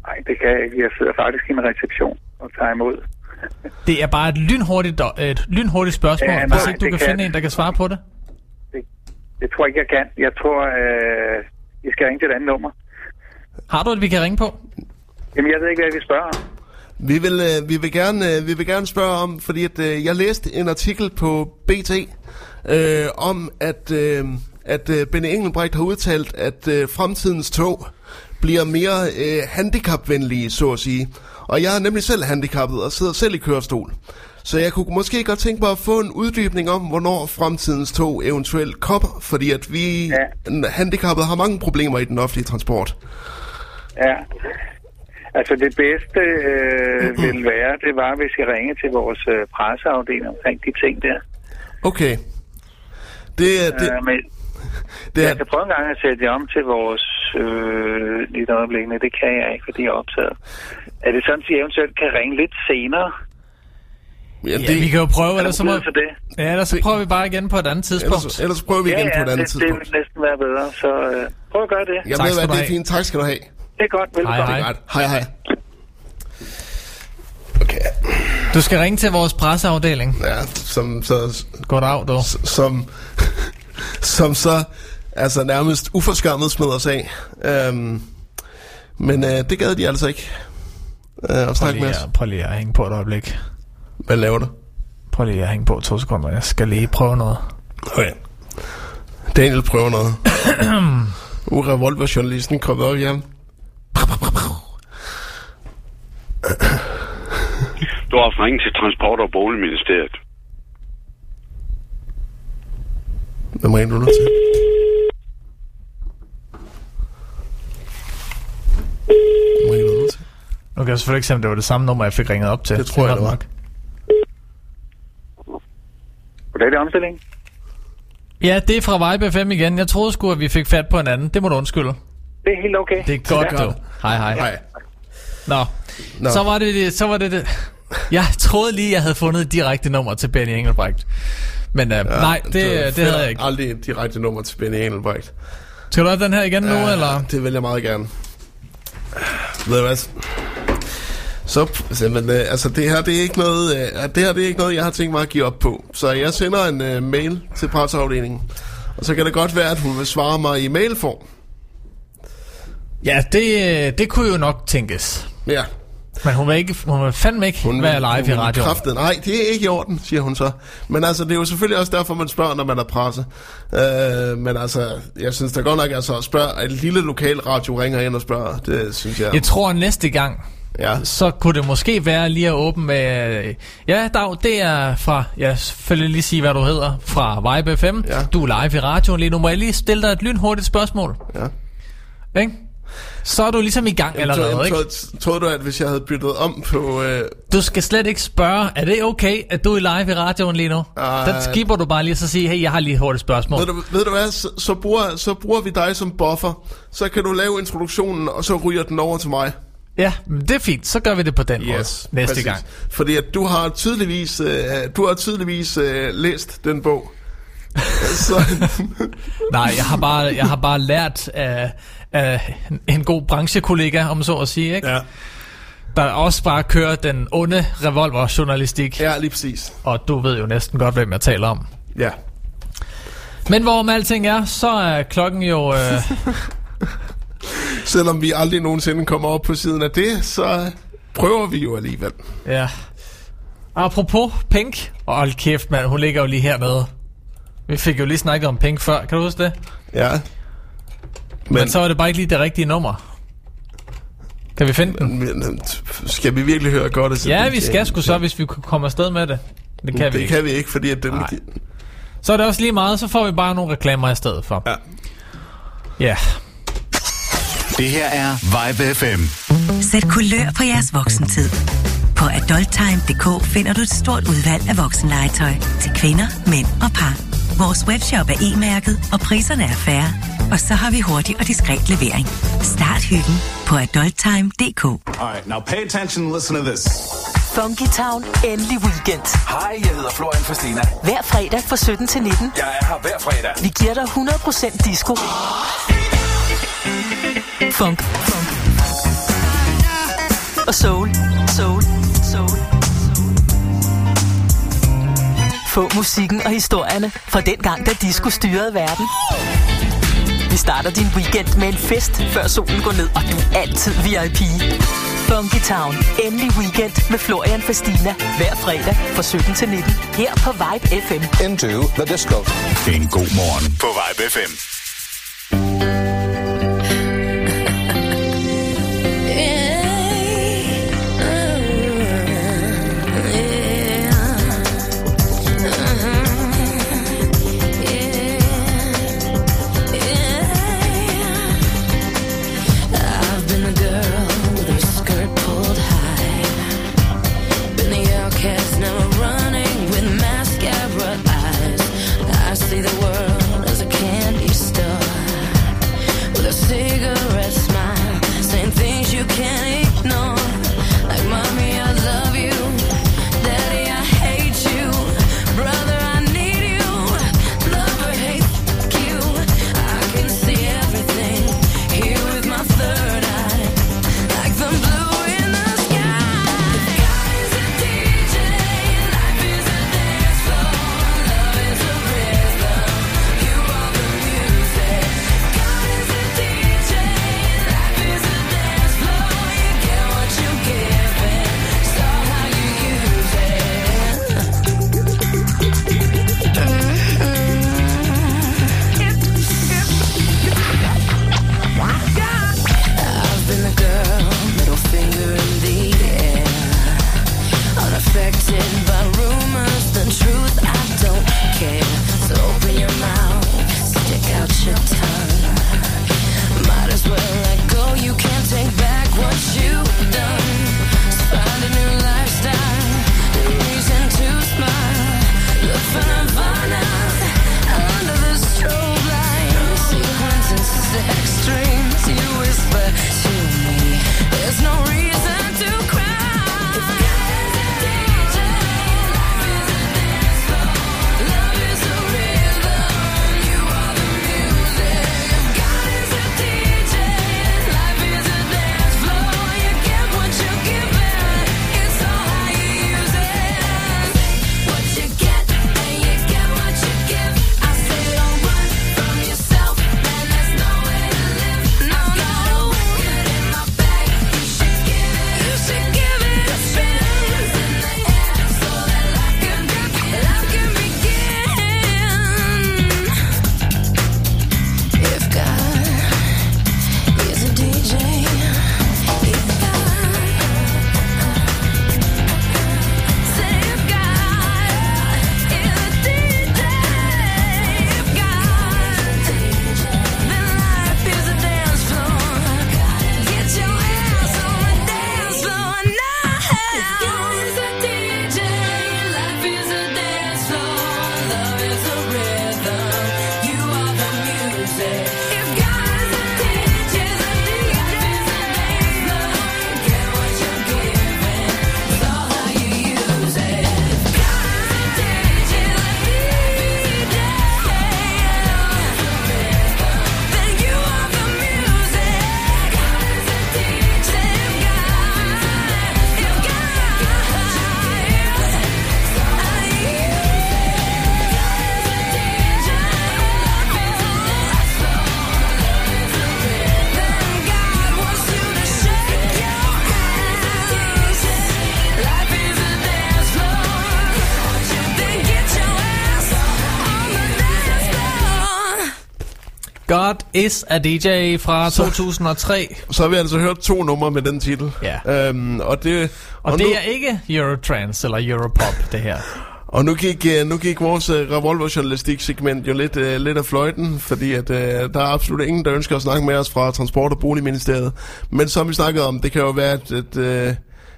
Nej, det kan jeg ikke. Jeg sidder faktisk i en reception og tager imod. <laughs> Det er bare et lynhurtigt, et lynhurtigt spørgsmål, Ja, nej, hvis ikke du det kan, kan- finde en, der kan svare på det. Det tror jeg ikke, jeg kan. Jeg tror, øh, I skal ringe til et andet nummer. Har du et, vi kan ringe på? Jamen, jeg ved ikke, hvad jeg vil spørge om. Vi vil, øh, vi vil, gerne, øh, vi vil gerne spørge om, fordi at, øh, jeg læste en artikel på BT øh, om, at, øh, at øh, Benny Engelbrecht har udtalt, at øh, fremtidens tog bliver mere øh, handicapvenlige, så at sige. Og jeg er nemlig selv handicappet og sidder selv i kørestol. Så jeg kunne måske godt tænke mig at få en uddybning om, hvornår fremtidens tog eventuelt kommer, fordi at vi ja. handicappede har mange problemer i den offentlige transport. Ja. Altså, det bedste øh, vil være, det var, hvis I ringede til vores øh, presseafdeling omkring de ting der. Okay. Det er... Det, øh, men det er jeg kan prøve en gang at sætte jer om til vores øh, lidt øjeblik, men det kan jeg ikke, fordi jeg er optaget. Er det sådan, at I eventuelt kan ringe lidt senere? Ja, det, vi kan jo prøve, Er ellers så, må, det? ja, ellers så prøver vi bare igen på et andet tidspunkt. Ellers, ellers prøver vi igen ja, på et andet det, tidspunkt. det vil næsten være bedre, så øh, prøv at gøre det. Jeg ved, hvad det er fint. Tak skal du have. Det er godt, velkommen. Det er godt. Hej, hej. Okay. Du skal ringe til vores presseafdeling. Ja, som så... Goddag, dog. Som, som så altså nærmest uforskammet smed os af. Øhm, men øh, det gad de altså ikke. Øh, at Prøv snakke med lige, os. at, prøv lige at hænge på et øjeblik. Hvad laver du? Prøv lige at hænge på to sekunder. Jeg skal lige prøve noget. Okay. Daniel prøver noget. <clears throat> uh, revolverjournalisten kom op igen. Du har ringet til Transport- og Boligministeriet. Hvem ringer du nu til? Hvem ringer du nu til? Nu kan jeg selvfølgelig ikke se, om det var det samme nummer, jeg fik ringet op til. Det tror jeg, det var. nok. Goddag, det er omstilling. Ja, det er fra Vibe FM igen. Jeg troede sgu, at vi fik fat på hinanden. Det må du undskylde. Det er helt okay. Det er godt, du. Hej, hej. Nej. Nå. Nå. Så var det det. Så var det det. Jeg troede lige, jeg havde fundet et direkte nummer til Benny Engelbrecht. Men øh, ja, nej, det, det, det havde jeg ikke. Aldrig et direkte nummer til Benny Engelbrecht. Skal du have den her igen nu, Ja, eller? Det vil jeg meget gerne. Ved du hvad? Så, så men, øh, altså det her, det er ikke noget, øh, det her, det er ikke noget, jeg har tænkt mig at give op på. Så jeg sender en øh, mail til presseafdelingen. Og så kan det godt være, at hun vil svare mig i mailform. Ja, det, øh, det kunne jo nok tænkes. Ja. Men hun vil, ikke, hun vil fandme ikke hun, være live i radioen. Kraftet, nej, det er ikke i orden, siger hun så. Men altså, det er jo selvfølgelig også derfor, man spørger, når man er presse. Øh, men altså, jeg synes da godt nok, altså, at spørge, at et lille lokal radio ringer ind og spørger, det synes jeg... Jeg tror næste gang, ja. så kunne det måske være lige at åbne med... øh, Ja, Dag, det er fra... Jeg selvfølgelig lige sige, hvad du hedder. Fra Vibe FM. Ja. Du er live i radioen lige nu. Må jeg lige stille dig et lynhurtigt spørgsmål? Ja. Ikke? Så er du ligesom i gang eller Jamen, noget, tror, ikke? tror du, at hvis jeg havde byttet om på... Øh, Du skal slet ikke spørge, er det okay, at du er live i radioen lige nu? Ej. Den skipper du bare lige, så sige, hey, jeg har lige et hurtigt spørgsmål. ved, du, ved du hvad, så, så, bruger, så bruger vi dig som buffer. Så kan du lave introduktionen, og så ryger den over til mig. Ja, det er fint. Så gør vi det på den måde Yes, næste præcis. gang. Fordi at du har tydeligvis, øh, du har tydeligvis øh, læst den bog. <laughs> Nej, jeg har bare, jeg har bare lært af, af en god branchekollega, om så at sige, ikke? Ja. Der også bare kører den onde revolverjournalistik. Ja, lige præcis. Og du ved jo næsten godt, hvem jeg taler om. Ja. Men hvorom alting er, så er klokken jo... Øh, <laughs> Selvom vi aldrig nogensinde kommer op på siden af det, så prøver vi jo alligevel. ja. Apropos Pink. Og hold kæft, mand, hun ligger jo lige hernede. Vi fik jo lige snakket om Pink før, kan du huske det? Ja. Men, Men så var det bare ikke lige det rigtige nummer. Kan vi finde den? Men, skal vi virkelig høre godt af Ja, vi skal sgu så, hvis vi kunne komme afsted med det. Det kan det vi ikke. kan vi ikke, fordi at den... Nej. Så er det også lige meget, så får vi bare nogle reklamer i stedet for. Ja. Ja. Det her er Vibe FM. Sæt kulør på jeres voksentid. På adulttime.dk finder du et stort udvalg af voksenlegetøj til kvinder, mænd og par. Vores webshop er e-mærket, og priserne er færre. Og så har vi hurtig og diskret levering. Start hyggen på adulttime.dk. All right, now pay attention and listen to this. Funky Town, endelig weekend. Hej, jeg hedder Florian Fastina. Hver fredag fra 17 til 19. Jeg er her hver fredag. Vi giver dig 100% disco. Funk. Funk. Og soul. Soul. Soul. Få musikken og historierne fra den gang, da disco styrede verden. Vi starter din weekend med en fest, før solen går ned, og du er altid VIP. Funky Town. Endelig weekend med Florian Fastina. Hver fredag fra 17 til 19. Her på Vibe FM. Into the disco. En god morgen på Vibe FM. God is a DJ fra Så- 2003. Så har vi altså hørt to numre med den titel. Ja. Øhm, og det, Og, nu, det er ikke Eurotrance eller Europop, det her. Og nu gik, øh, nu gik vores øh, revolverjournalistik-segment jo lidt, øh, lidt af fløjten, fordi at, øh, der er absolut ingen, der ønsker at snakke med os fra Transport- og Boligministeriet. Men som vi snakkede om, det kan jo være, at, at, øh,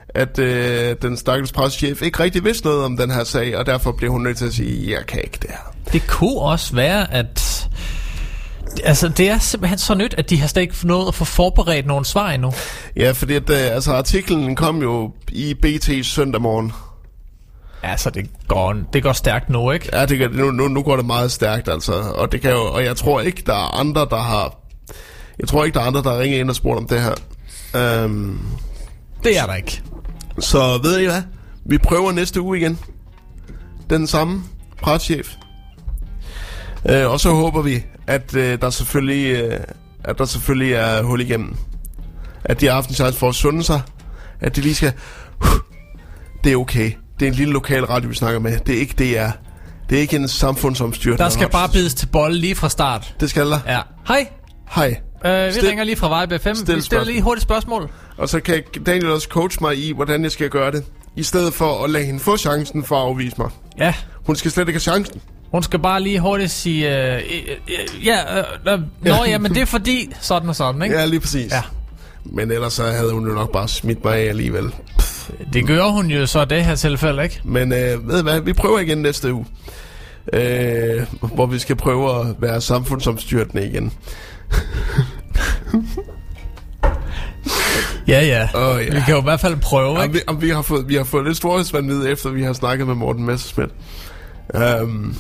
at øh, den stakkels pressechef ikke rigtig vidste noget om den her sag, og derfor blev hun nødt til at sige, jeg kan ikke det her. Det kunne også være, at... Altså, det er simpelthen så nyt, at de har slet ikke nået at få forberedt nogle svar endnu. Ja, fordi at, øh, altså, artiklen kom jo i BT søndag morgen. Altså, det går, det går stærkt nu, ikke? Ja, det nu, nu, nu går det meget stærkt, altså. Og, det kan jo, og jeg tror ikke, der er andre, der har... Jeg tror ikke, der er andre, der har ringet ind og spurgt om det her. Øhm, Det er der ikke. så ved I hvad? Vi prøver næste uge igen. Den samme preschef. Øh, og så håber vi, at øh, der selvfølgelig øh, at der selvfølgelig er hul igennem. At de har haft en chance for at sunde sig. At de lige skal... Det er okay. Det er en lille lokal radio, vi snakker med. Det er ikke DR. Det er ikke en samfundsomstyrtende Der skal bare bides til bolle lige fra start. Det skal der. Ja. Hej. Hej. Øh, vi Stil- ringer lige fra Vibe FM. Stil vi stiller lige hurtigt spørgsmål. Og så kan Daniel også coach mig i, hvordan jeg skal gøre det. I stedet for at lade hende få chancen for at afvise mig. Ja. Hun skal slet ikke have chancen. Hun skal bare lige hurtigt sige... Øh, øh, øh, ja, øh, øh, nå Ja. ja, men det er fordi... Sådan og sådan, ikke? Ja, lige præcis. Ja. Men ellers så havde hun jo nok bare smidt mig af alligevel. Det gør hun jo så i det her tilfælde, ikke? Men øh, ved I hvad, vi prøver igen næste uge. Øh, hvor vi skal prøve at være samfundsomstyrtende igen. <laughs> Ja, ja. Åh, ja. Vi kan jo i hvert fald prøve, Om ikke? vi, om vi, har fået, vi har fået lidt storhedsvandvid, efter vi har snakket med Morten Messerschmidt. Um,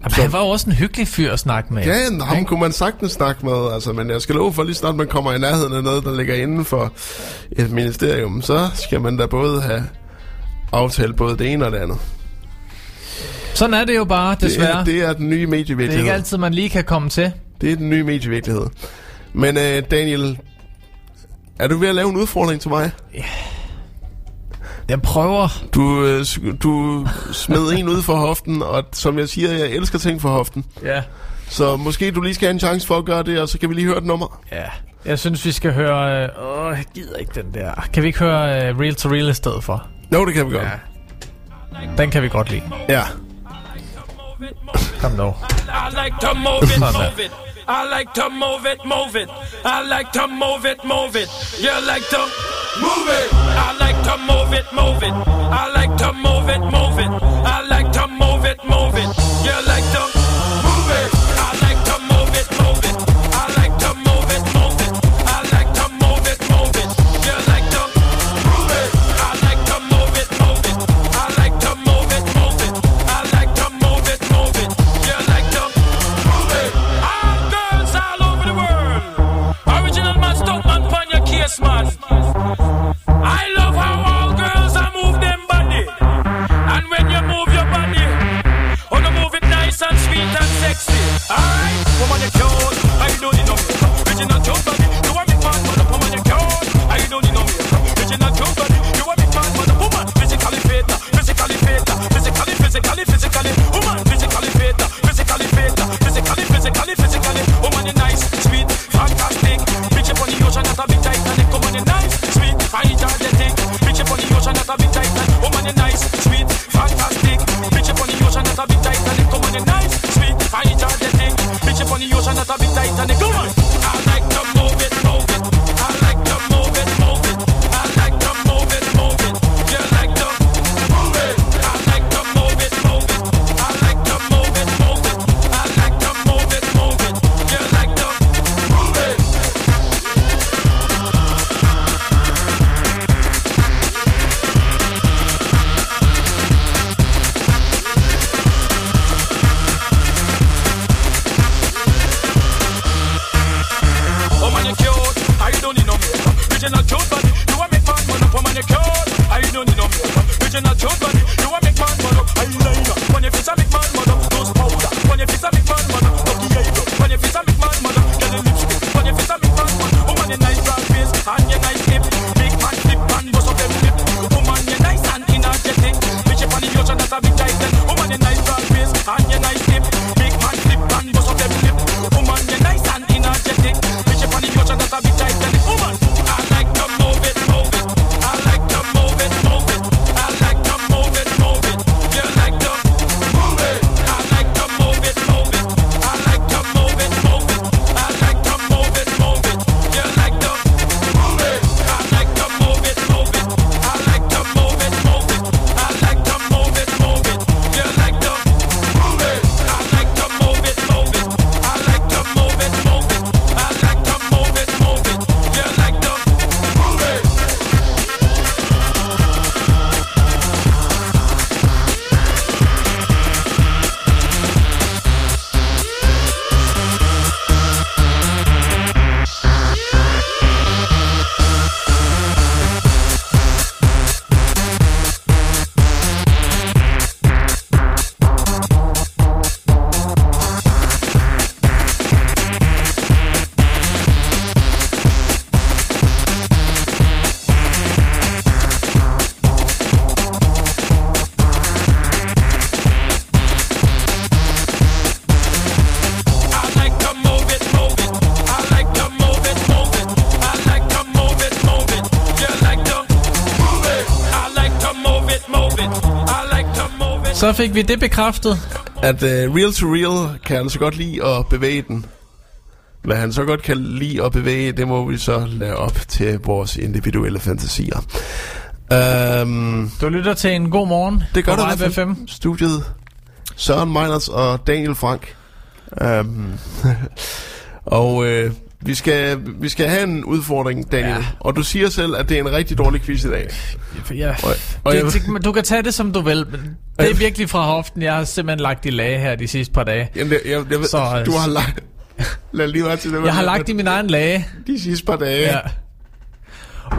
Jamen, han var jo også en hyggelig fyr at snakke med. ja, ham kunne man sagtens snakke med, altså, men jeg skal love for, lige snart man kommer i nærheden af noget, der ligger inden for et ministerium, så skal man da både have aftalt både det ene og det andet. Sådan er det jo bare, desværre. Det, det er den nye det er medievirkelighed. ikke altid, man lige kan komme til. Det er den nye medievirkelighed. Men øh, Daniel, er du ved at lave en udfordring til mig? Jeg prøver. Du, øh, du smed en ud for hoften, og som jeg siger, jeg elsker ting for hoften. Ja. Så måske du lige skal have en chance for at gøre det, og så kan vi lige høre et nummer. Ja. Jeg synes, vi skal høre... Øh, åh, jeg gider ikke den der. Kan vi ikke høre øh, Real to Real i stedet for? Jo, det kan vi godt. Ja. Den kan vi godt lide. Ja. Kom nu. Sådan. I like to move it, move it. I like to move it, move it. You like to move it. I like to move it, move it. I like to move it, move it. I like to move it, move it. Pon your case, man. I love how fik vi det bekræftet. At uh, Real to Real kan han så godt lide at bevæge den. Hvad han så godt kan lide at bevæge, det må vi så lade op til vores individuelle fantasier. Um, Du lytter til en god morgen det gør der i. FM. Studiet Søren Meiners og Daniel Frank. Um, <laughs> og øh, vi, skal, vi skal have en udfordring, Daniel. Ja. Og du siger selv, at det er en rigtig dårlig quiz i dag. Ja, Og, og det, jeg, det, du kan tage det som du vil, men det er virkelig fra hoften. Jeg har simpelthen lagt i lag her de sidste par dage. jamen, jeg, jeg, jeg, Så, øh, du har lagt... Lad lige være til det. Jeg har lagt i min egen lage. De sidste par dage. Ja.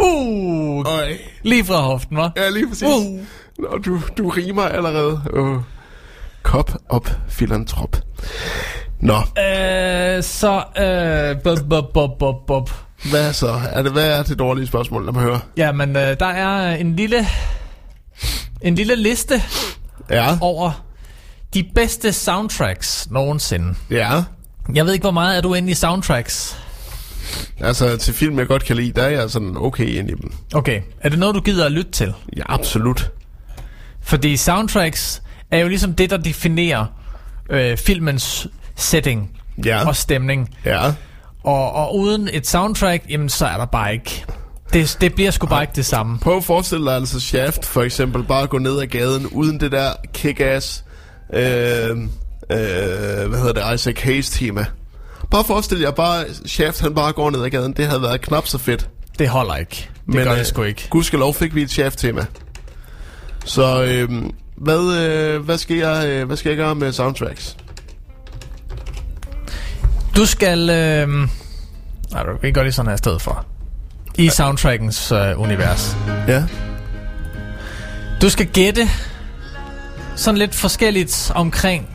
Uh, Øj. lige fra hoften, hva'? Ja, lige præcis. Uh. Nå, du, du rimer allerede. Uh. Kop op, filantrop. Nå, Øh, så, øh, bub, bub, bub, bub, bub. hvad så? Er det, hvad er det dårlige spørgsmål? Lad mig høre. Ja, men øh, der er en lille, en lille liste Ja, over de bedste soundtracks nogensinde. ja. Jeg ved ikke, hvor meget er du inde i soundtracks? Altså, til film, jeg godt kan lide, der er jeg sådan okay ind i dem. Okay, er det noget, du gider at lytte til? Ja, absolut. Fordi soundtracks er jo ligesom det, der definerer øh, filmens setting Ja, og stemning. ja. Og, og uden et soundtrack, jamen så er der bare ikke... Det, det bliver sgu bare ikke det samme. Prøv at forestille dig altså Shaft, for eksempel, bare gå ned ad gaden, uden det der kick-ass, øh, øh, hvad hedder det, Isaac Hayes tema. Bare forestil jer bare, Shaft han bare går ned ad gaden, det havde været knap så fedt. Det holder ikke. Det Men, gør det sgu ikke. Gudskelov fik vi et Shaft-tema. Så øh, hvad, øh, hvad, skal jeg, øh, hvad skal jeg gøre med soundtracks? Du skal... Øh... Nej, du kan ikke gøre det sådan her i stedet for. I soundtrackens øh, univers. Ja. Du skal gætte sådan lidt forskelligt omkring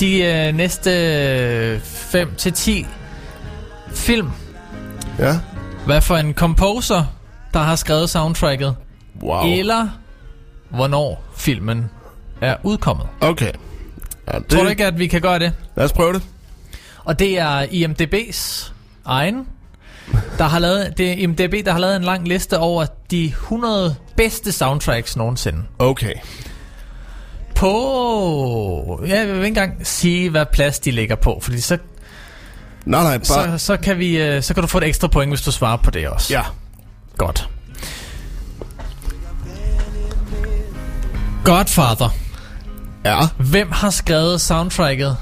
de øh, næste 5 til 10 film. Ja. Hvad for en composer, der har skrevet soundtracket, Wow. eller hvornår filmen er udkommet. Okay. Ja, det, Tror du ikke, at vi kan gøre det? Lad os prøve det. Og det er IMDB's egen, der har lavet, det er IMDB, der har lavet en lang liste over de 100 bedste soundtracks nogensinde. Okay. På... Ja, jeg vil ikke engang sige, hvad plads de ligger på, fordi så, Nej, nej, bare... så, så, kan vi, øh, så kan du få et ekstra point, hvis du svarer på det også. Ja. Godt. Godfather. Ja, Hvem har skrevet soundtracket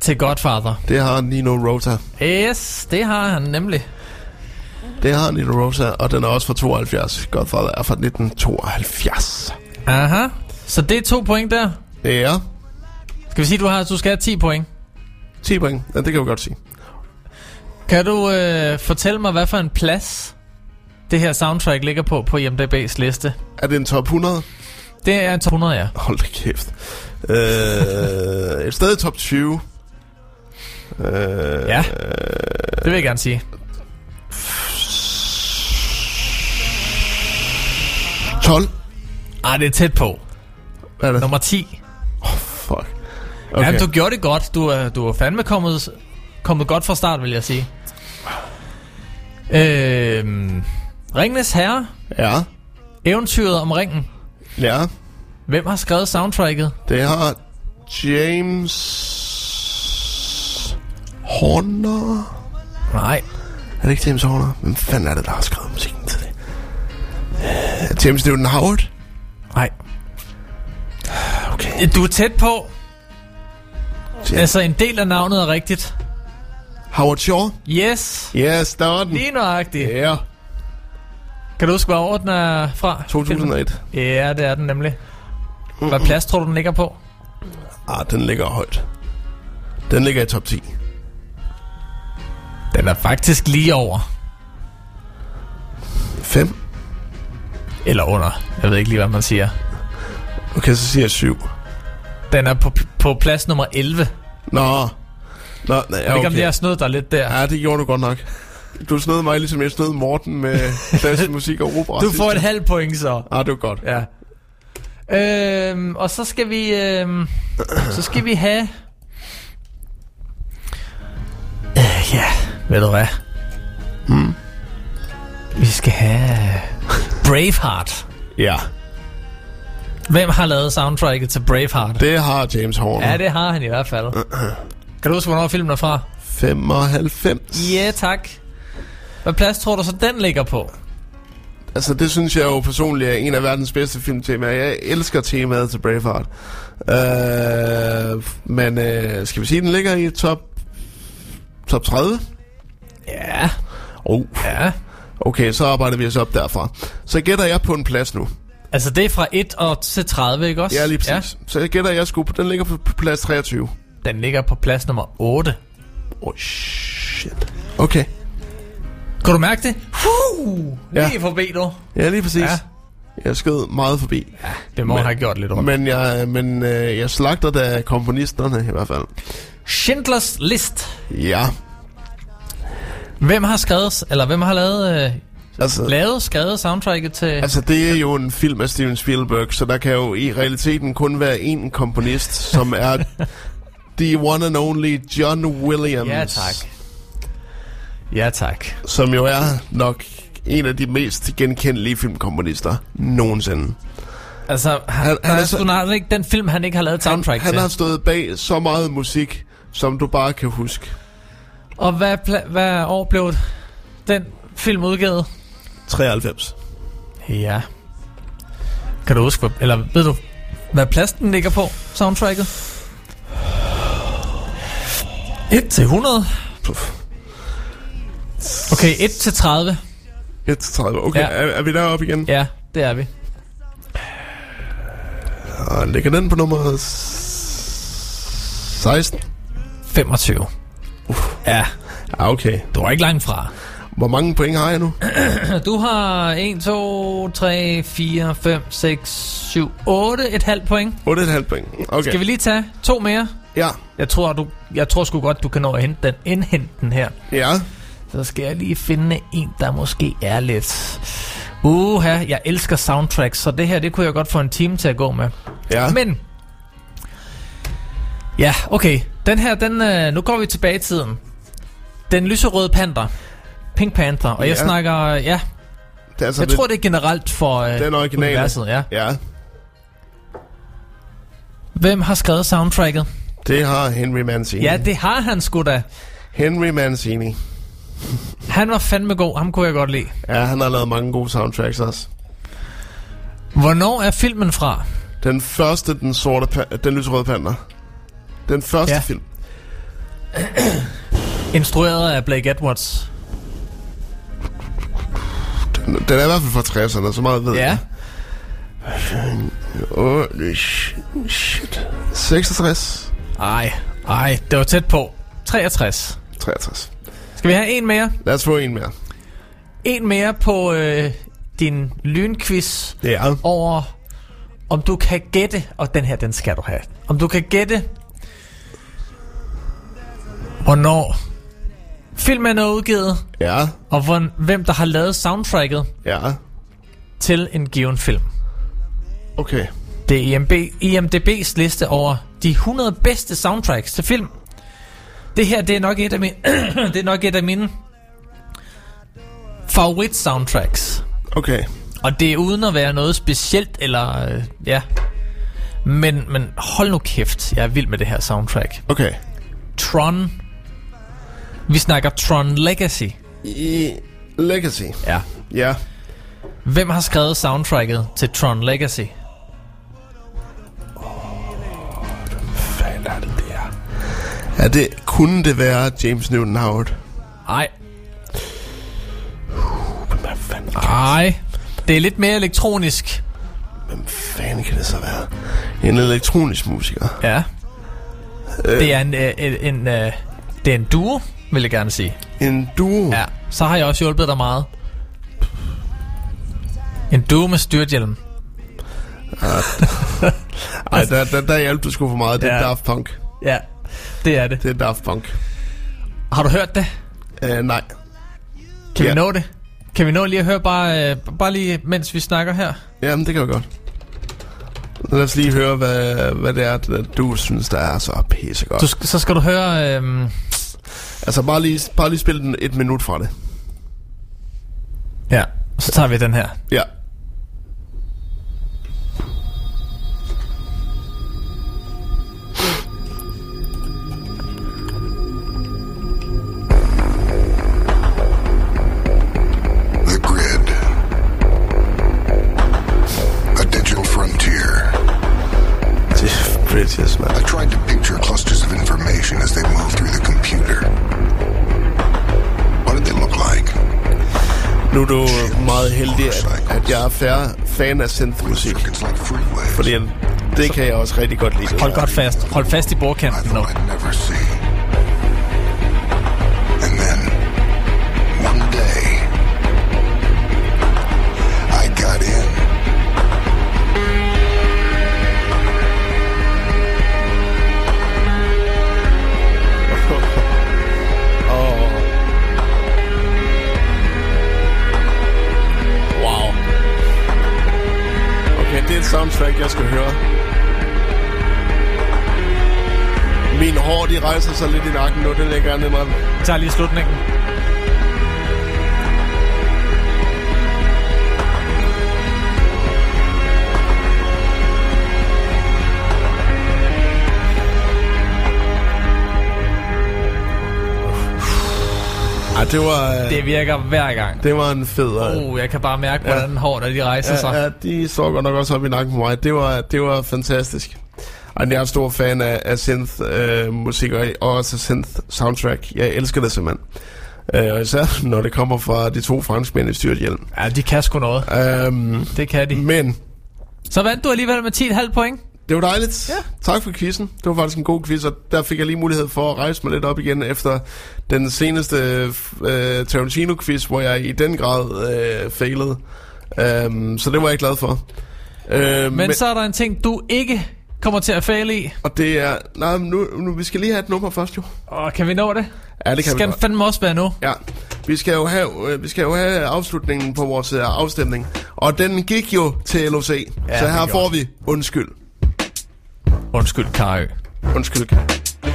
til Godfather? det har Nino Rota. Yes, det har han nemlig. Det har Nino Rosa, og den er også fra 72. Godfather er fra 1972. Aha. Så det er to point der. Ja, Skal vi sige, du har, du skal have 10 point? 10 point. Ja, det kan vi godt sige. Kan du øh, fortælle mig, hvad for en plads det her soundtrack ligger på på IMDb's liste? Er det en top 100? Det er en top 100, ja. Hold da kæft. Øh, et sted i top 20. Øh, Ja, det vil jeg gerne sige. 12. Ej, det er tæt på. Hvad er det? Nummer 10. Fuck. Okay. Okay. Ja, du gjorde det godt. Du er, du er fandme kommet, kommet godt fra start, vil jeg sige. Øhm, Ringnes Herre. Ja, Eventyret om ringen. ja. Hvem har skrevet soundtracket? Det har James Horner. Nej. Er det ikke James Horner? Hvem fanden er det, der har skrevet? Uh, James Newton Howard? Nej. Okay. Du er tæt på. Ja. Altså, en del af navnet er rigtigt. Howard Shaw? Yes. Yes, der var den. Lige nøjagtigt. Ja. Kan du huske, hvor år den er fra? 2001. Ja, det er den nemlig. Hvad plads tror du, den ligger på? Ah, den ligger højt. Den ligger i top 10. Den er faktisk lige over. 5. Eller under. Jeg ved ikke lige, hvad man siger. Okay, så siger jeg 7. Den er på, på plads nummer 11. Nå. Nå, nej, Jeg ved ikke, om jeg har snødt dig lidt der. Ja, det gjorde du godt nok. Du snød mig, ligesom jeg snød Morten med <laughs> klassisk musik og opera. Du får et halvt point så. Ah, det var godt. Ja. Øhm, og så skal vi øhm, så skal vi have øh, ja, ved du hvad? Hmm. Vi skal have Braveheart. Ja. Hvem har lavet soundtracket til Braveheart? Det har James Horner. Ja, det har han i hvert fald. kan du huske, hvornår filmen er fra? 95. Ja, tak. Hvad plads tror du så, den ligger på? Altså, det synes jeg jo personligt er en af verdens bedste filmtemaer. Jeg elsker temaet til Braveheart. Øh, men øh, skal vi sige, den ligger i top, top 30? Ja. Oh. Ja. Okay, så arbejder vi os op derfra. Så gætter jeg på en plads nu. Altså, det er fra 1 og til 30, ikke også? Ja, lige præcis. Ja. Så jeg gætter jeg sgu på, den ligger på plads 23. Den ligger på plads nummer 8. Oh, shit. Okay. Kan du mærke det? Huh, lige Ja. forbi du. Ja, lige præcis. Ja. Jeg skød meget forbi. Ja, det må have gjort lidt ondt. Men jeg, men, øh, jeg slagter da komponisterne i hvert fald. Schindlers List. Ja. Hvem har skrevet, eller hvem har lavet, øh, Altså- lavet skrevet soundtracket til... Altså, det er jo en film af Steven Spielberg, så der kan jo i realiteten kun være én komponist, som er the one and only John Williams. Ja, tak. Ja, tak. Som jo er nok en af de mest genkendelige filmkomponister nogensinde. Altså, han, han, han er så- snart ikke den film, han ikke har lavet soundtrack Han til. har stået bag så meget musik, som du bare kan huske. Og hvad, hvad år blev den film udgivet? 93. Ja. Kan du huske, eller ved du, hvad plads den ligger på, soundtracket? 1 til 100. Okay, 1 til 30. 1 til 30. Okay, Ja. er, er vi deroppe igen? Ja, det er vi. Og ligger den på nummer s- 16? 25. Ja. Ja, okay. Du er ikke langt fra. Hvor mange point har jeg nu? <clears throat> Du har 1, 2, 3, 4, 5, 6, 7, 8, et halvt point. 8,5 point. Okay. Skal vi lige tage to mere? Ja. Jeg tror, du, jeg tror sgu godt, du kan nå at hente den, indhente den her. Ja. Så skal jeg lige finde en, der måske er lidt... Uha, jeg elsker soundtracks, så det her, det kunne jeg godt få en time til at gå med. Ja. Men... Ja, okay. Den her, den, øh, nu går vi tilbage i tiden. Den lyserøde panter. Pink Panther. Og jeg Ja. snakker, ja... Det er altså jeg det- tror, det er generelt for øh, Den originale. universet, ja. Ja. Hvem har skrevet soundtracket? Det har Henry Mancini. Ja, det har han sgu da. Henry Mancini. Han var fandme god. Ham kunne jeg godt lide. Ja, han har lavet mange gode soundtracks også. Hvornår er filmen fra? Den første, den sorte, pa- den lyserøde panter. Den første Ja. film. <clears throat> Instrueret af Blake Edwards. Den, den er i hvert fald fra 60'erne, så meget ved Ja. jeg. Åh, shit. 66. Ej, ej, det var tæt på. 63. 63. Skal vi have en mere? Lad os få en mere. En mere på øh, din lynquiz Ja. over, om du kan gætte, og den her, den skal du have. Om du kan gætte, hvornår filmen er udgivet, Ja. og hvor, hvem der har lavet soundtracket Ja. til en given film. Okay. Det er IMB, IMDB's liste over de 100 bedste soundtracks til film. Det her, det er nok et af mine, <clears throat> det er nok et af mine favorit soundtracks. Okay. Og det er uden at være noget specielt, eller øh, ja. Men, men hold nu kæft, jeg er vild med det her soundtrack. Okay. Tron. Vi snakker Tron Legacy. I Legacy. Ja. Ja. Hvem har skrevet soundtracket til Tron Legacy? Hvad er det der? Er det, kunne det være James Newton Howard? Nej. Nej. Det er lidt mere elektronisk. hvem fanden kan det så være? En elektronisk musiker. Ja. Det er en, øh, en, en, øh, det er en duo, vil jeg gerne sige. En duo? Ja, så har jeg også hjulpet dig meget. En duo med styrthjelm. <laughs> Ej, der, der, der hjalp du sgu for meget. Det er Ja. Daft Punk. Ja, det er det. Det er Daft Punk. Har du hørt det? Uh, nej. Kan Ja. vi nå det? Kan vi nå lige at høre bare, øh, bare lige, mens vi snakker her? Jamen, det kan vi godt. Lad os lige høre, hvad, hvad det er, du synes, der er så pissegodt. Du, så skal du høre... Øh, Altså, bare lige, bare lige spille den et minut fra det. ja, så tager vi den her. Ja. Jeg er færre fan af synth-musik. Fordi det kan jeg også rigtig godt lide. Hold godt fast. Hold fast i bordkanten nu. Jeg skal høre. Min hår, de rejser sig lidt i nakken nu, det lægger jeg ned indrømme. Jeg tager lige slutningen. Ej, det var... øh, Det virker hver gang. Det var en fed... øh, Oh, jeg kan bare mærke, hvordan hår, der de rejser sig. Ja, ja, de står godt nok også op i nakken på mig. Det var, det var fantastisk. Ej, jeg er en stor fan af, af synth-musik, og og også synth-soundtrack. Jeg elsker det simpelthen. Øh, og især <laughs> når det kommer fra de to franskmænd i styrt hjelm. Ja, de kan sgu noget. Um, det kan de. Men... Så vandt du alligevel med 10,5 point. Det var dejligt. Ja. Tak for quizzen. Det var faktisk en god quiz, og der fik jeg lige mulighed for at rejse mig lidt op igen efter den seneste øh, Tarantino-quiz, hvor jeg i den grad øh, failede. Um, så det var jeg glad for. Uh, Men, men så er der en ting, du ikke kommer til at fejle i. Og det er... Nej, nu, nu, vi skal lige have et nummer først jo. Og kan vi nå det? Ja, det kan Skal vi godt. fandme også være nu? Ja, vi skal jo have, øh, vi skal jo have afslutningen på vores øh, afstemning. Og den gik jo til LOC. Ja, så her får vi undskyld. Undskyld, Karø. Undskyld.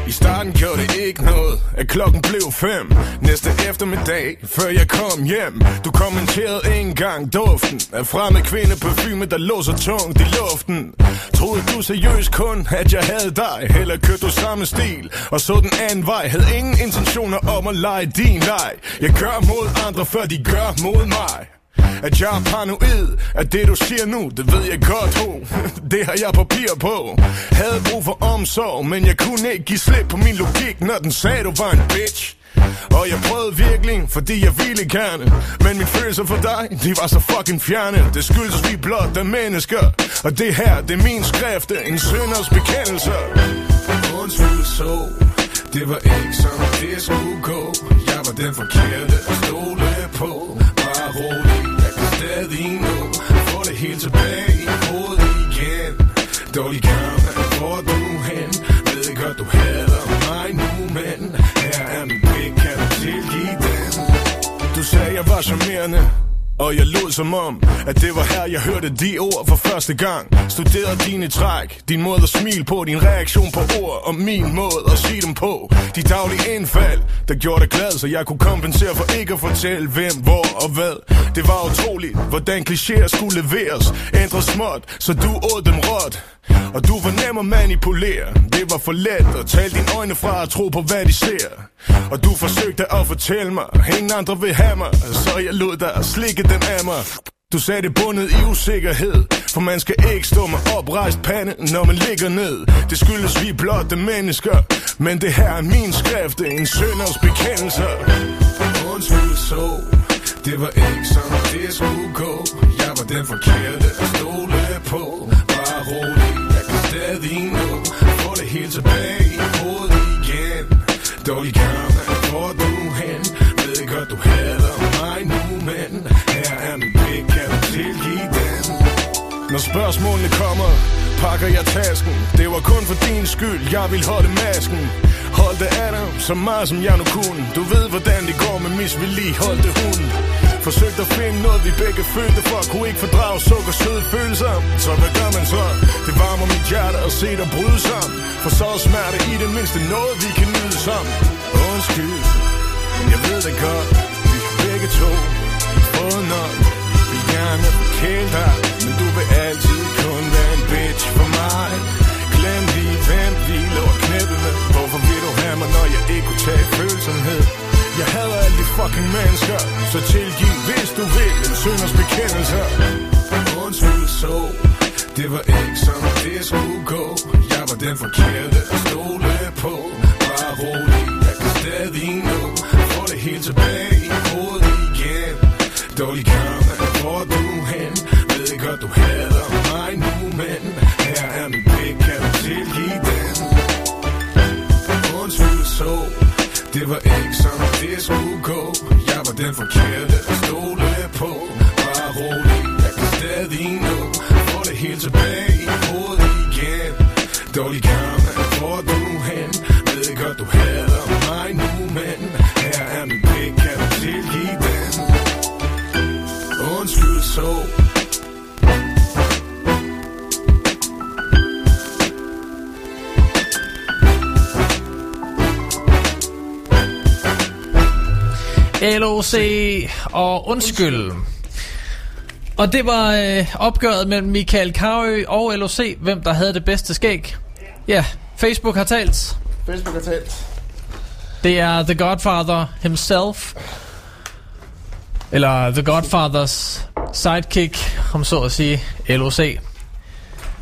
I starten gjorde det ikke noget, at klokken blev fem. Næste eftermiddag, før jeg kom hjem. Du kommenterede en gang duften Af fremmed kvinde parfume, der lå så tungt i luften. Troede du seriøst kun, at jeg havde dig? Eller kørte du samme stil Og så den anden vej. Havde ingen intentioner om at lege din leg. Jeg gør mod andre, før de gør mod mig at jeg er paranoid At det du siger nu, det ved jeg godt ho. <laughs> Det har jeg papir på. Havde brug for omsorg Men jeg kunne ikke give slip på min logik Når den sagde du var en bitch. Og jeg prøvede virkelig, fordi jeg ville gerne. Men mine følelser for dig, de var så fucking fjerne. Det skyldes vi blot af mennesker. Og det her, det er min skrift En synders bekendelse. Undskyld så. Det var ikke sådan, det skulle gå. Jeg var den forkerte at stole på lige nu Få det hele tilbage i hovedet igen Dårlig kamp, hvor du hen? Ved godt, du hader mig nu, men Her er min pik, kan du tilgive den? Du sagde, jeg var charmerende og jeg lod som om, at det var her, jeg hørte de ord for første gang. Studerede dine træk, din måde at smile på Din reaktion på ord og min måde at sige dem på. De daglige indfald, der gjorde dig glad Så jeg kunne kompensere for ikke at fortælle hvem, hvor og hvad. Det var utroligt, hvordan klichéer skulle leveres. Ændre småt, så du åd dem råt. Og du var nem at manipulere. Det var for let at tale dine øjne fra at tro på hvad de ser. Og du forsøgte at fortælle mig Ingen andre vil have mig Så jeg lod dig slikke den af mig. Du sagde det bundet i usikkerhed For man skal ikke stå med oprejst pande Når man ligger ned. Det skyldes vi blotte mennesker Men det her er min skrift. En sønders bekendelse. Undskyld så. Det var ikke sådan det skulle gå. Jeg var den forkerte at stole på. Bare rolig Jeg kan stadig nå. Få det hele tilbage i hovedet igen. Dårlig kamp Når spørgsmålene kommer Pakker jeg tasken. Det var kun for din skyld Jeg vil holde masken. Hold det af dig Så meget som jeg nu kunne. Du ved hvordan det går med misvedligeholdte hund Forsøgte at finde noget vi begge følte for. Kunne ikke fordrage sukker søde følelser. Så hvad gør man så? Det varmer mit hjerte at se dig bryde sammen. For så er smerte i det mindste noget vi kan nyde sammen. Undskyld Jeg ved det godt. Vi begge to. Fået nok gerne forkæle dig Men du vil altid kun være en bitch for mig. Glem lige hvem vi lå og knæppe Hvorfor vil du have mig når jeg ikke kunne tage følsomhed? Jeg hader alle de fucking mennesker Så tilgiv hvis du vil En synders bekendelse. Undskyld så. Det var ikke sådan det skulle gå. Jeg var den forkerte at stole på. Bare rolig Jeg kan stadig nå. Få det hele tilbage i hovedet igen. Dårlig Jeg var den LOC og undskyld. Og det var øh, opgøret mellem Michael Karø og LOC, hvem der havde det bedste skæg. Ja, Facebook har talt. Facebook har talt. Det er The Godfather himself. Eller The Godfathers sidekick, om så at sige, LOC.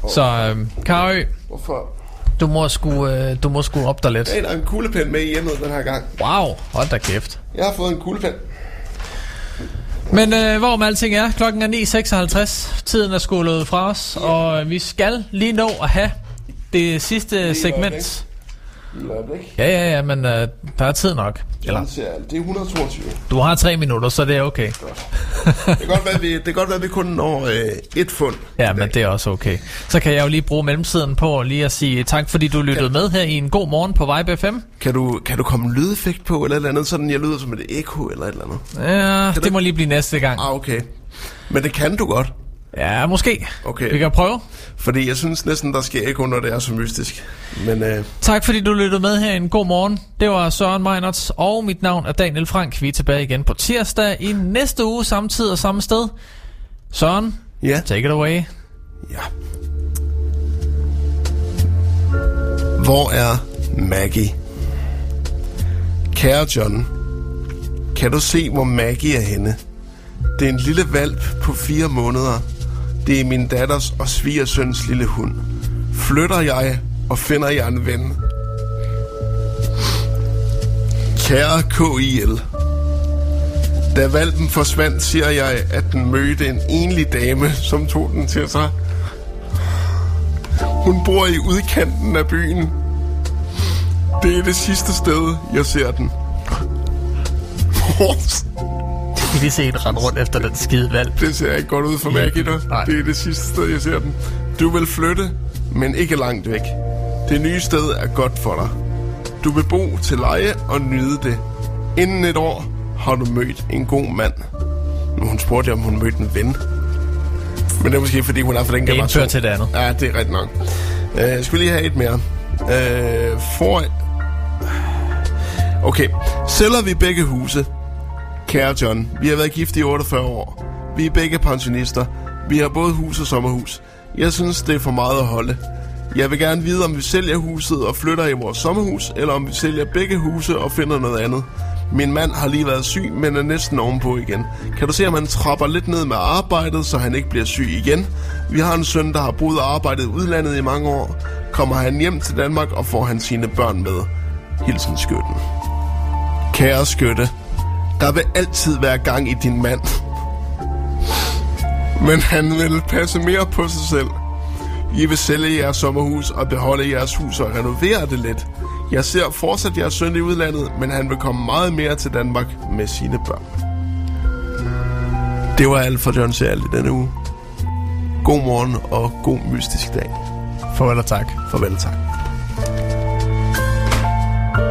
Så øh, Karø, Hvorfor? Du må sgu, øh, du må sgu op der lidt. Der er en kuglepen med i hjemmet den her gang. Wow, hold da kæft. Jeg har fået en kuglepen. Men øh, hvorom alting er, klokken er 9.56. Tiden er skålet fra os, og øh, vi skal lige nå at have det sidste segment. Et øjeblik. Ja, ja, ja, men øh, der er tid nok. Eller? Det er 122. du har tre minutter, så det er okay. Det kan godt være, vi, det kan godt være, vi kun når øh, et fund. Ja, men det er også okay. Så kan jeg jo lige bruge mellemtiden på lige at sige tak, fordi du lyttede med her i en god morgen på Vibe FM. Kan du, kan du komme en lydeffekt på, eller et eller andet, sådan jeg lyder som et ekko, eller et eller andet? Ja, Kan det du- må lige blive næste gang. Ah, okay. Men det kan du godt. Ja, måske. Okay. Vi kan prøve. Fordi jeg synes næsten, der sker ekko, når det er så mystisk. Men øh, Tak fordi du lyttede med her i en god morgen. Det var Søren Meinerts, og mit navn er Daniel Frank. Vi er tilbage igen på tirsdag i næste uge, samme tid og samme sted. Søren, ja. take it away. hvor er Maggie? Kære John, kan du se, hvor Maggie er henne? Det er en lille valp på fire måneder. Det er min datters og svigersøns lille hund. Flytter jeg, og finder jeg en ven. Kære KIL. Da valpen forsvandt, siger jeg, at den mødte en enlig dame, som tog den til sig. Hun bor i udkanten af byen. Det er det sidste sted, jeg ser den kan lige se en rende rundt efter den skide valg. Det ser ikke godt ud for Maggie, der. Nej. Det er det sidste sted, jeg ser den. Du vil flytte, men ikke langt væk. Det nye sted er godt for dig. Du vil bo til leje og nyde det. Inden et år har du mødt en god mand. Nu hun spurgte om hun mødte en ven. Men det er måske, fordi hun er for den Det ene generation. fører til det andet. Ja, det er rigtigt nok. Uh, jeg skulle lige have et mere. Uh, for... Okay. Sælger vi begge huse? Kære John, vi har været gift i 48 år. Vi er begge pensionister. Vi har både hus og sommerhus. Jeg synes, det er for meget at holde. Jeg vil gerne vide, om vi sælger huset og flytter i vores sommerhus, eller om vi sælger begge huse og finder noget andet. Min mand har lige været syg, men er næsten ovenpå igen. Kan du se, om han trapper lidt ned med arbejdet, så han ikke bliver syg igen? Vi har en søn, der har boet og arbejdet i udlandet i mange år. Kommer han hjem til Danmark, og får han sine børn med. Hilsen Skytten. Kære Skytte, der vil altid være gang i din mand. Men han vil passe mere på sig selv. I vil sælge jeres sommerhus og beholde jeres hus og renovere det lidt. Jeg ser fortsat jeres søn i udlandet, men han vil komme meget mere til Danmark med sine børn. Det var alt for John Searle i denne uge. God morgen og god mystisk dag. Farvel og tak. Farvel og tak.